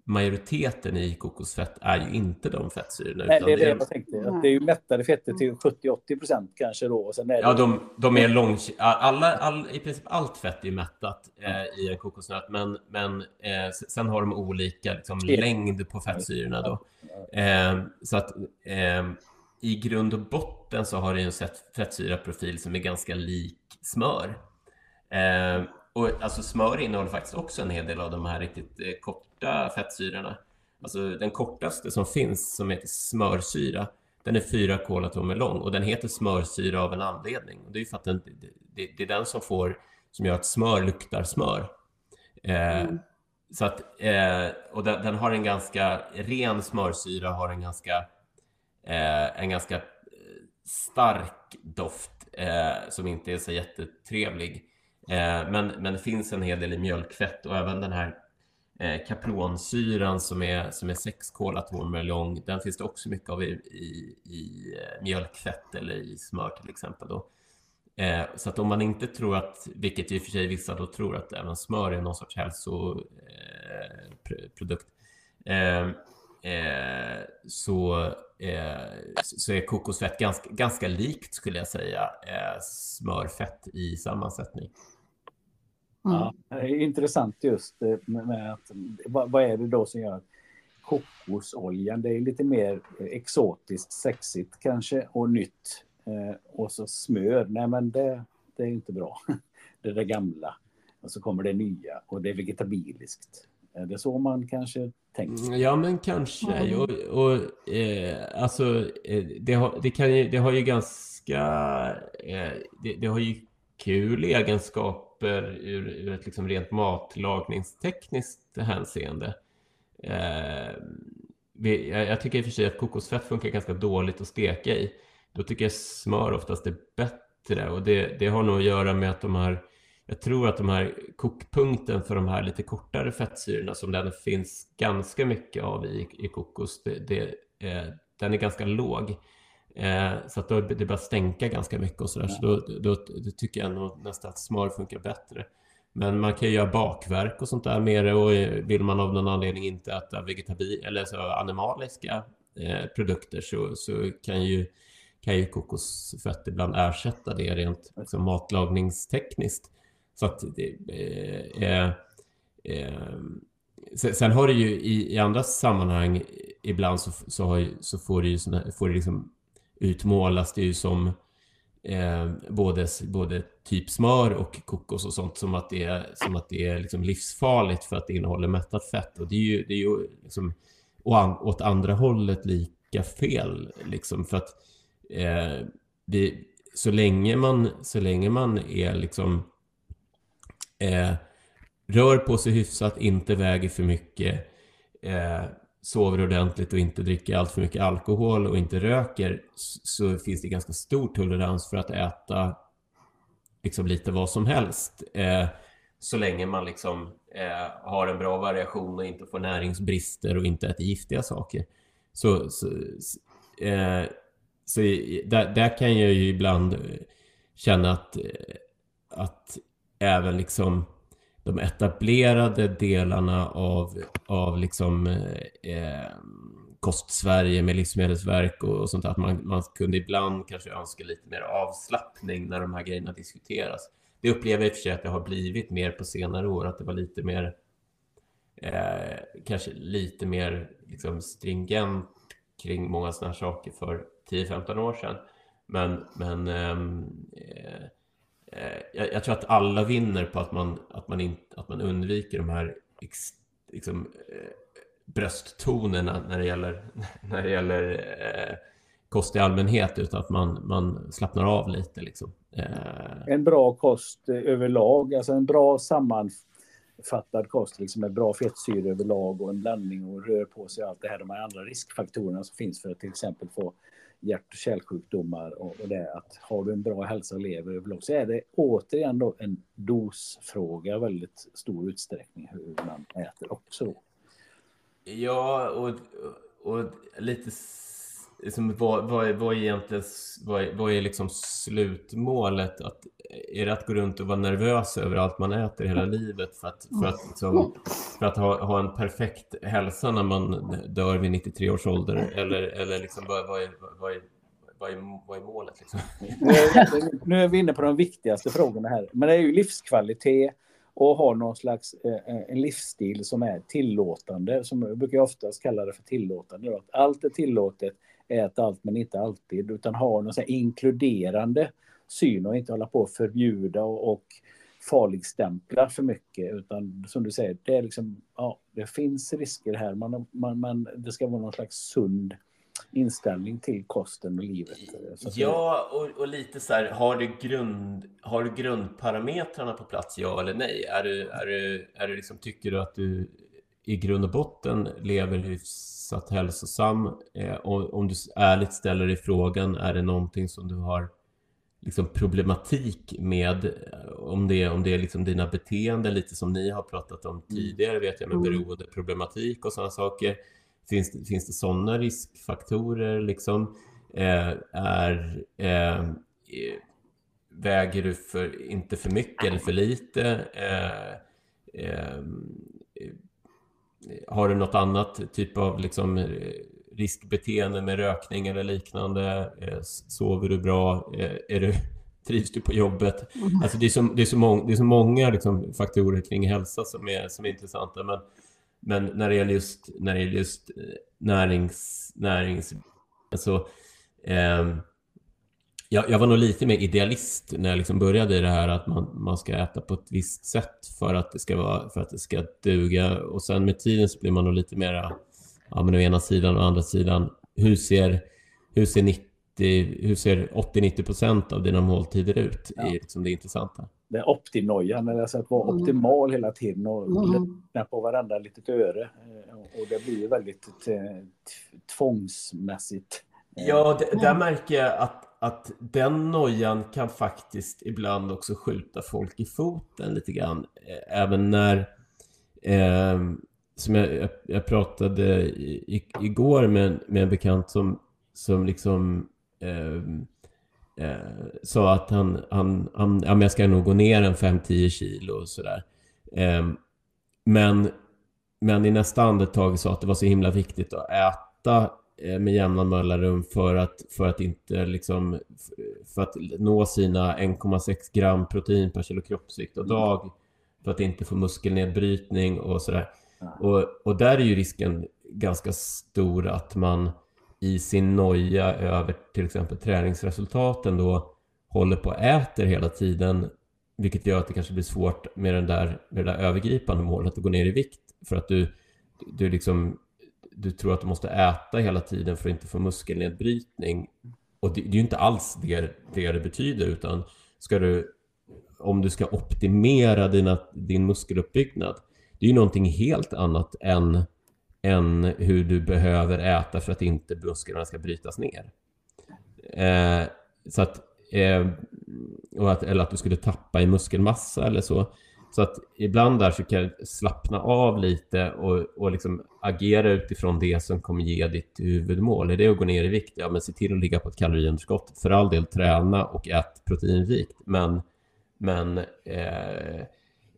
majoriteten i kokosfett är ju inte de fettsyrorna. Nej, det är det jag tänkte. Att det är ju mättade fetter till 70-80 procent kanske då. Och sen är ja, de, de är lång... Alla, all, I princip allt fett är mättat eh, i en kokosnöt, men, men eh, sen har de olika liksom, längd på fettsyrorna. Då. Eh, så att eh, i grund och botten så har det en fettsyraprofil som är ganska lik smör. Eh, och alltså smör innehåller faktiskt också en hel del av de här riktigt eh, korta fettsyrorna. Alltså den kortaste som finns, som heter smörsyra, den är fyra kolatomer lång och den heter smörsyra av en anledning. Och det är för att den, det, det, är den som får, som gör att smör luktar smör. Eh, mm. Så att, eh, och den, den, har en ganska ren smörsyra, har en ganska, eh, en ganska eh, stark doft eh, som inte är så jättetrevlig. Eh, men, men det finns en hel del i mjölkfett och även den här eh, kapronsyran som är, som är sex kolatomer lång, den finns det också mycket av i, i, i eh, mjölkfett eller i smör till exempel. Då. Eh, så att om man inte tror att, vilket i och för sig vissa då tror att även smör är någon sorts hälsoprodukt, eh, eh, eh, så, eh, så är kokosfett ganska, ganska likt skulle jag säga smörfett i sammansättning. Ja, mm. intressant just med att vad, vad, är det då som gör att kokosoljan, det är lite mer exotiskt, sexigt kanske och nytt. Eh, och så smör, nej men det, det är inte bra. Det är det gamla. Och så kommer det nya och det är vegetabiliskt. Är det så man kanske tänker? Mm, ja, men kanske. Mm. Och, och eh, alltså, eh, det har, det, kan ju, det har ju ganska... Eh, det, det har ju kul egenskaper ur, ur ett liksom rent matlagningstekniskt hänseende. Eh, vi, jag, jag, tycker i och för sig att kokosfett funkar ganska dåligt att steka i. Då tycker jag smör oftast är bättre och det, det har nog att göra med att de här jag tror att de här kokpunkten för de här lite kortare fettsyrorna som det finns ganska mycket av i, i kokos, det, det, eh, den är ganska låg. Eh, så att då, det börjar stänka ganska mycket och sådär. Så då, då, då, tycker jag nog nästan att smör funkar bättre. Men man kan ju göra bakverk och sånt där med det och eh, vill man av någon anledning inte äta vegetabil eller så animaliska eh, produkter så, så kan ju kan ju kokosfett ibland ersätta det rent liksom, matlagningstekniskt. Så att det eh, eh, eh sen har det ju i, i andra sammanhang ibland så, så, har, så får det ju såna, får det liksom utmålas det ju som eh, både, både typ smör och kokos och sånt som att det är, som att det är liksom livsfarligt för att det innehåller mättat fett. Och det är ju, det är ju liksom, åt andra hållet lika fel. Liksom, för att eh, vi, så, länge man, så länge man är liksom eh, rör på sig hyfsat, inte väger för mycket, eh, sover ordentligt och inte dricker allt för mycket alkohol och inte röker så finns det ganska stor tolerans för att äta liksom lite vad som helst. Eh, så länge man liksom eh, har en bra variation och inte får näringsbrister och inte äter giftiga saker. Så, så, eh, så där, där, kan jag ju ibland känna att, eh, att även liksom de etablerade delarna av, av liksom, eh, eh Kost-Sverige med Livsmedelsverk och, och sånt att man, man kunde ibland kanske önska lite mer avslappning när de här grejerna diskuteras. det upplever jag i och för sig att det har blivit mer på senare år, att det var lite mer eh, kanske lite mer liksom, stringent kring många sådana här saker för 10-15 år sedan. Men, men ehm, eh, Eh, jag, jag, tror att alla vinner på att man, att man, in, att man undviker de här ex, liksom, eh, brösttonerna när det gäller, när det gäller eh, kost i allmänhet utan att man, man slappnar av lite. Liksom. Eh. En bra kost eh, överlag, alltså en bra sammanfattad kost liksom med bra fettsyra överlag och en blandning och rör på sig och allt det här, de här andra riskfaktorerna som finns för att till exempel få hjärt och kärlsjukdomar och, och det att har du en bra hälsa och lever överlag så är det återigen då en dosfråga väldigt stor utsträckning hur man äter också. Ja, och, och lite liksom, vad, vad, är, vad är egentligen vad är, vad är liksom slutmålet? Att, är det att gå runt och vara nervös över allt man äter hela livet för att, för att, liksom, för att ha, ha en perfekt hälsa när man dör vid 93 års ålder? Eller, eller liksom, vad, vad, är, vad, är, vad, är, vad är målet? Liksom? Nu är vi inne på de viktigaste frågorna här. Men det är ju livskvalitet och ha någon slags eh, eh en livsstil som är tillåtande. Som jag brukar oftast kalla det för tillåtande. Då. allt är tillåtet ät allt men inte alltid, utan ha någon inkluderande syn och inte hålla på att förbjuda och, och farligstämpla för mycket. Utan som du säger, det, är liksom, ja, det finns risker här. Man, man, man, det ska vara någon slags sund inställning till kosten och livet. Eh, ja, och, och, lite så här, har du, grund, har du grundparametrarna på plats, ja eller nej? Är du, är du, är du liksom, tycker du att du i grund och botten lever hyfsat hälsosam. Eh, och om du ärligt ställer dig frågan, är det någonting som du har liksom problematik med? Om det, om det är liksom dina beteenden, lite som ni har pratat om mm. tidigare, vet jag, med mm. beroendeproblematik och sådana saker. Finns, finns det sådana riskfaktorer? Liksom? Eh, är, eh, väger du för, inte för mycket eller för lite? Eh, eh har du något annat typ av liksom, riskbeteende med rökning eller liknande? Eh, sover du bra? Eh, är du, trivs du på jobbet? Mm. Alltså det, är så, det, är så mång, det är så många liksom faktorer kring hälsa som är, som är intressanta. Men, men när det gäller just, när det gäller just eh, närings, närings så, eh, jag, jag, var nog lite mer idealist när jag liksom började i det här att man, man ska äta på ett visst sätt för att det ska, vara, för att det ska duga. Och sen med tiden så blir man nog lite mera, ja men å ena sidan och å andra sidan, hur ser, hur ser 90 hur ser 80-90 procent av dina måltider ut? Ja. är liksom det intressanta. Det är optinojan, alltså att vara mm. optimal hela tiden och mm. på varandra litet öre. Eh, och det blir väldigt eh, tvångsmässigt. Ja, det, där märker jag att att den nojan kan faktiskt ibland också skjuta folk i foten lite grann. Eh, även när, eh, som jag, jag, pratade i, igår med, med en bekant som, som liksom eh, eh, sa att han, han, han ja, men jag ska nog gå ner en 5-10 kilo och sådär. Eh, men, men i nästa andetag sa att det var så himla viktigt att äta med jämna mellanrum för att, för att inte liksom för att nå sina 1,6 gram protein per kilo kroppsvikt och mm. dag för att inte få muskelnedbrytning och sådär. Och, och där är ju risken ganska stor att man i sin noja över till exempel träningsresultaten då håller på och äter hela tiden vilket gör att det kanske blir svårt med, den där, med det där övergripande målet att gå ner i vikt för att du, du liksom du tror att du måste äta hela tiden för att inte få muskelnedbrytning. Och det, det är ju inte alls det, det det betyder, utan ska du, om du ska optimera dina, din muskeluppbyggnad, det är ju någonting helt annat än, än hur du behöver äta för att inte musklerna ska brytas ner. Eh, så att, eh, att, eller att du skulle tappa i muskelmassa eller så. Så att ibland där så kan jag slappna av lite och, och liksom agera utifrån det som kommer ge ditt huvudmål. Är det att gå ner i vikt? Ja, men se till att ligga på ett kaloriunderskott. För all del träna och ät proteinrikt, men, men eh,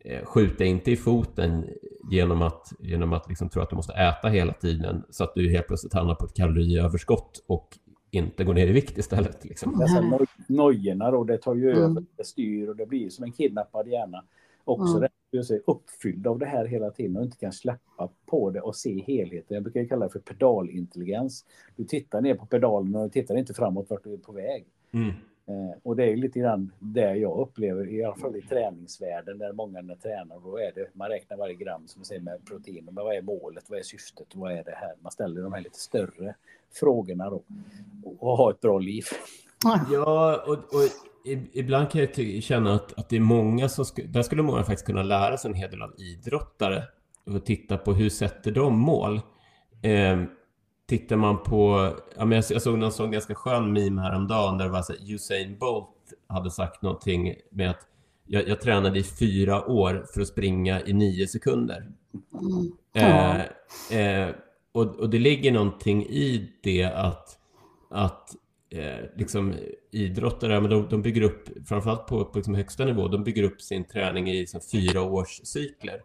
eh, skjuta inte i foten genom att, genom att liksom tro att du måste äta hela tiden så att du helt plötsligt hamnar på ett kaloriöverskott och inte gå ner i vikt istället. Liksom. Dessa noj nojorna då, det tar ju Mm. över, det styr och det blir som en kidnappad hjärna. Också Mm. sig uppfylld av det här hela tiden och inte kan släppa på det och se helheten. Jag brukar kalla det för pedalintelligens. Du tittar ner på pedalen och du tittar inte framåt vart du är på väg. Mm. Eh, och det är lite grann det jag upplever, i alla fall i träningsvärlden, där många när tränar, då är det, man räknar varje gram som säger med protein, men vad är målet, vad är syftet, vad är det här? Man ställer de här lite större frågorna då och ha ett bra liv. Ja, och, och ibland kan jag ty- känna att, att det är många som... Sku, där skulle många faktiskt kunna lära sig en hel del av idrottare och titta på hur sätter de mål. Eh, tittar man på... Ja, men jag, jag såg någon sån ganska skön meme häromdagen där det var så här, Usain Bolt hade sagt någonting med att jag, jag tränade i fyra år för att springa i nio sekunder. Mm. Eh, eh, och, och det ligger någonting i det att, att eh, liksom, idrottare, men de, de bygger upp, framförallt på, på liksom högsta nivå, de bygger upp sin träning i liksom, fyra års cykler.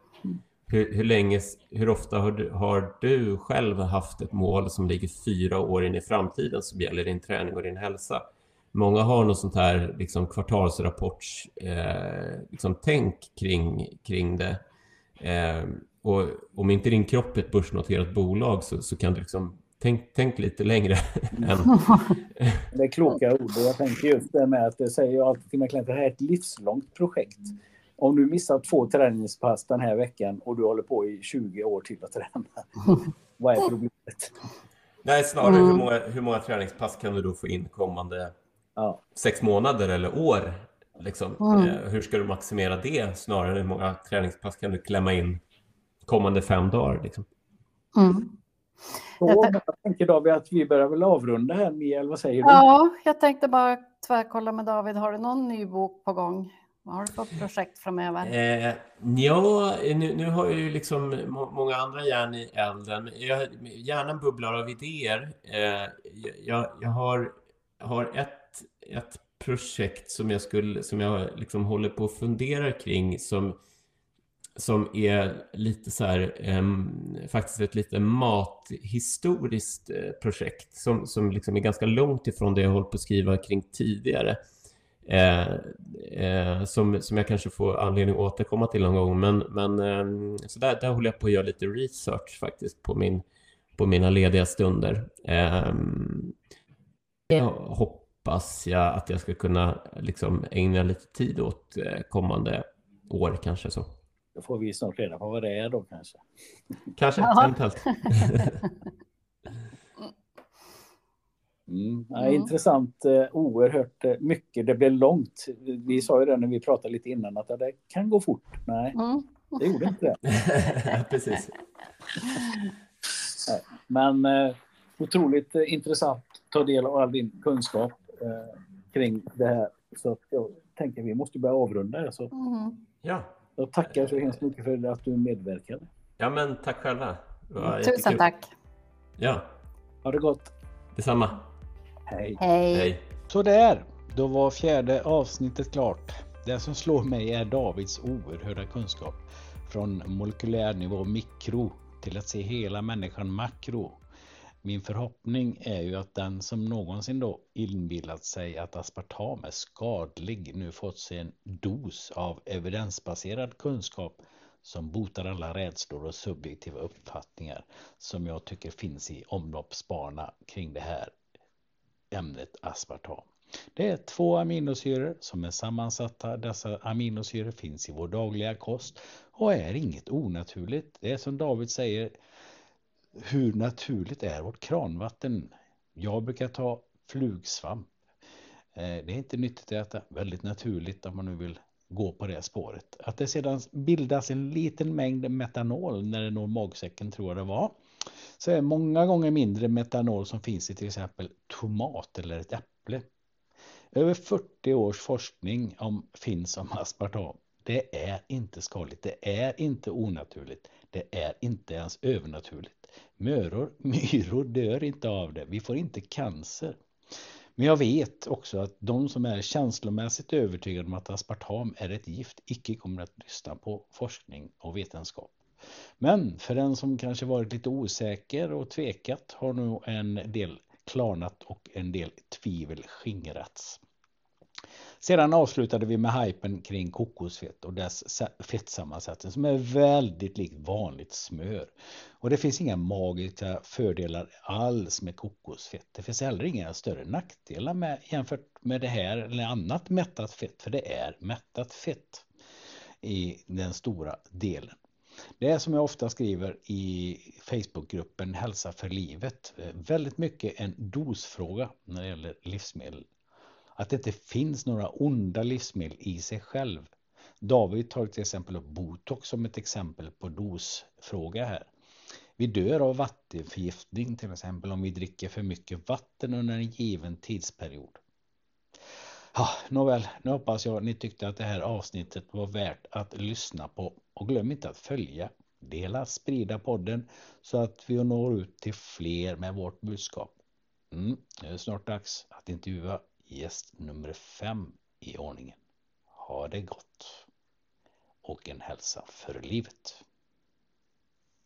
Hur, hur, länge, hur ofta har du, har du själv haft ett mål som ligger fyra år in i framtiden som gäller din träning och din hälsa? Många har något sånt här liksom, kvartalsrapports eh, liksom, tänk kring, kring det. Eh, och om inte din kropp är ett börsnoterat bolag så, så kan du liksom tänk, tänk lite längre än... Det är kloka ord jag tänker just det med att det säger jag alltid till mina klienter, det här är ett livslångt projekt. Om du missar två träningspass den här veckan och du håller på i 20 år till att träna, vad är problemet? Nej, snarare Mm. hur, många, hur många träningspass kan du då få in kommande Ja, sex månader eller år? Liksom. Mm. Eh, hur ska du maximera det snarare än hur många träningspass kan du klämma in kommande fem dagar? Liksom? Mm. Så, Jag tänker David att vi börjar väl avrunda här Mia, eller vad säger du? Ja, jag tänkte bara tvärkolla med David. Har du någon ny bok på gång? Vad har du för projekt framöver? Eh, ja, nu, nu har jag ju liksom må, många andra järn i elden. Jag, hjärnan bubblar av idéer. Eh, jag, jag har, har ett, ett projekt som jag, skulle, som jag liksom håller på att fundera kring som, som är lite så här, em, faktiskt ett lite mathistoriskt eh, projekt som, som liksom är ganska långt ifrån det jag hållit på att skriva kring tidigare. Eh, eh, som, som jag kanske får anledning att återkomma till någon gång. Men, men eh, så där, där håller jag på att göra lite research faktiskt på, min, på mina lediga stunder. Eh, jag hoppas jag att jag ska kunna liksom ägna lite tid åt eh, kommande år kanske så. Då får vi snart reda på vad det är då kanske. Kanske, eventuellt. Mm. Ja, Mm. Intressant, eh, oerhört eh, mycket. Det blev långt. Vi sa ju det när vi pratade lite innan att det kan gå fort. Nej, Mm. det gjorde inte det. Precis. Men eh, otroligt intressant att ta del av all din kunskap kring det här. Så att jag tänker vi måste börja avrunda. Så Mm. Ja. Jag tackar så hemskt mycket för att du medverkade. ja, men tack själva. Tusen tack. Ja, Ha det gott. detsamma. Hej. Hej. Hej. Så där, då var fjärde avsnittet klart. Det som slår mig är Davids oerhörda kunskap. Från molekylär nivå mikro till att se hela människan makro. Min förhoppning är ju att den som någonsin då inbillat sig att aspartam är skadlig nu fått sig en dos av evidensbaserad kunskap som botar alla rädslor och subjektiva uppfattningar som jag tycker finns i omloppsbana kring det här ämnet aspartam. Det är två aminosyror som är sammansatta. Dessa aminosyror finns i vår dagliga kost och är inget onaturligt. Det är som David säger, hur naturligt är vårt kranvatten? Jag brukar ta flugsvamp. Eh, det är inte nyttigt att äta, väldigt naturligt om man nu vill gå på det spåret. Att det sedan bildas en liten mängd metanol när det når magsäcken tror jag det var så är många gånger mindre metanol som finns i till exempel tomat eller ett äpple. Över 40 års forskning om, finns om aspartam. Det är inte skadligt, det är inte onaturligt, det är inte ens övernaturligt. Möror, myror dör inte av det, vi får inte cancer. Men jag vet också att de som är känslomässigt övertygade om att aspartam är ett gift icke kommer att lyssna på forskning och vetenskap. Men för den som kanske varit lite osäker och tvekat har nog en del klarnat och en del tvivel skingrats. Sedan avslutade vi med hypen kring kokosfett och dess fettsammansättning som är väldigt likt vanligt smör. Och det finns inga magiska fördelar alls med kokosfett. Det finns heller inga större nackdelar med, jämfört med det här eller annat mättat fett, för det är mättat fett i den stora delen. Det är som jag ofta skriver i Facebookgruppen Hälsa för livet väldigt mycket en dosfråga när det gäller livsmedel att det inte finns några onda livsmedel i sig själv. David tar till exempel upp botox som ett exempel på dosfråga här. Vi dör av vattenförgiftning till exempel om vi dricker för mycket vatten under en given tidsperiod. Ja, nåväl, nu hoppas jag ni tyckte att det här avsnittet var värt att lyssna på och glöm inte att följa, dela, sprida podden så att vi når ut till fler med vårt budskap. Mm, det är snart dags att intervjua gäst nummer fem i ordningen. Ha det gott och en hälsa för livet.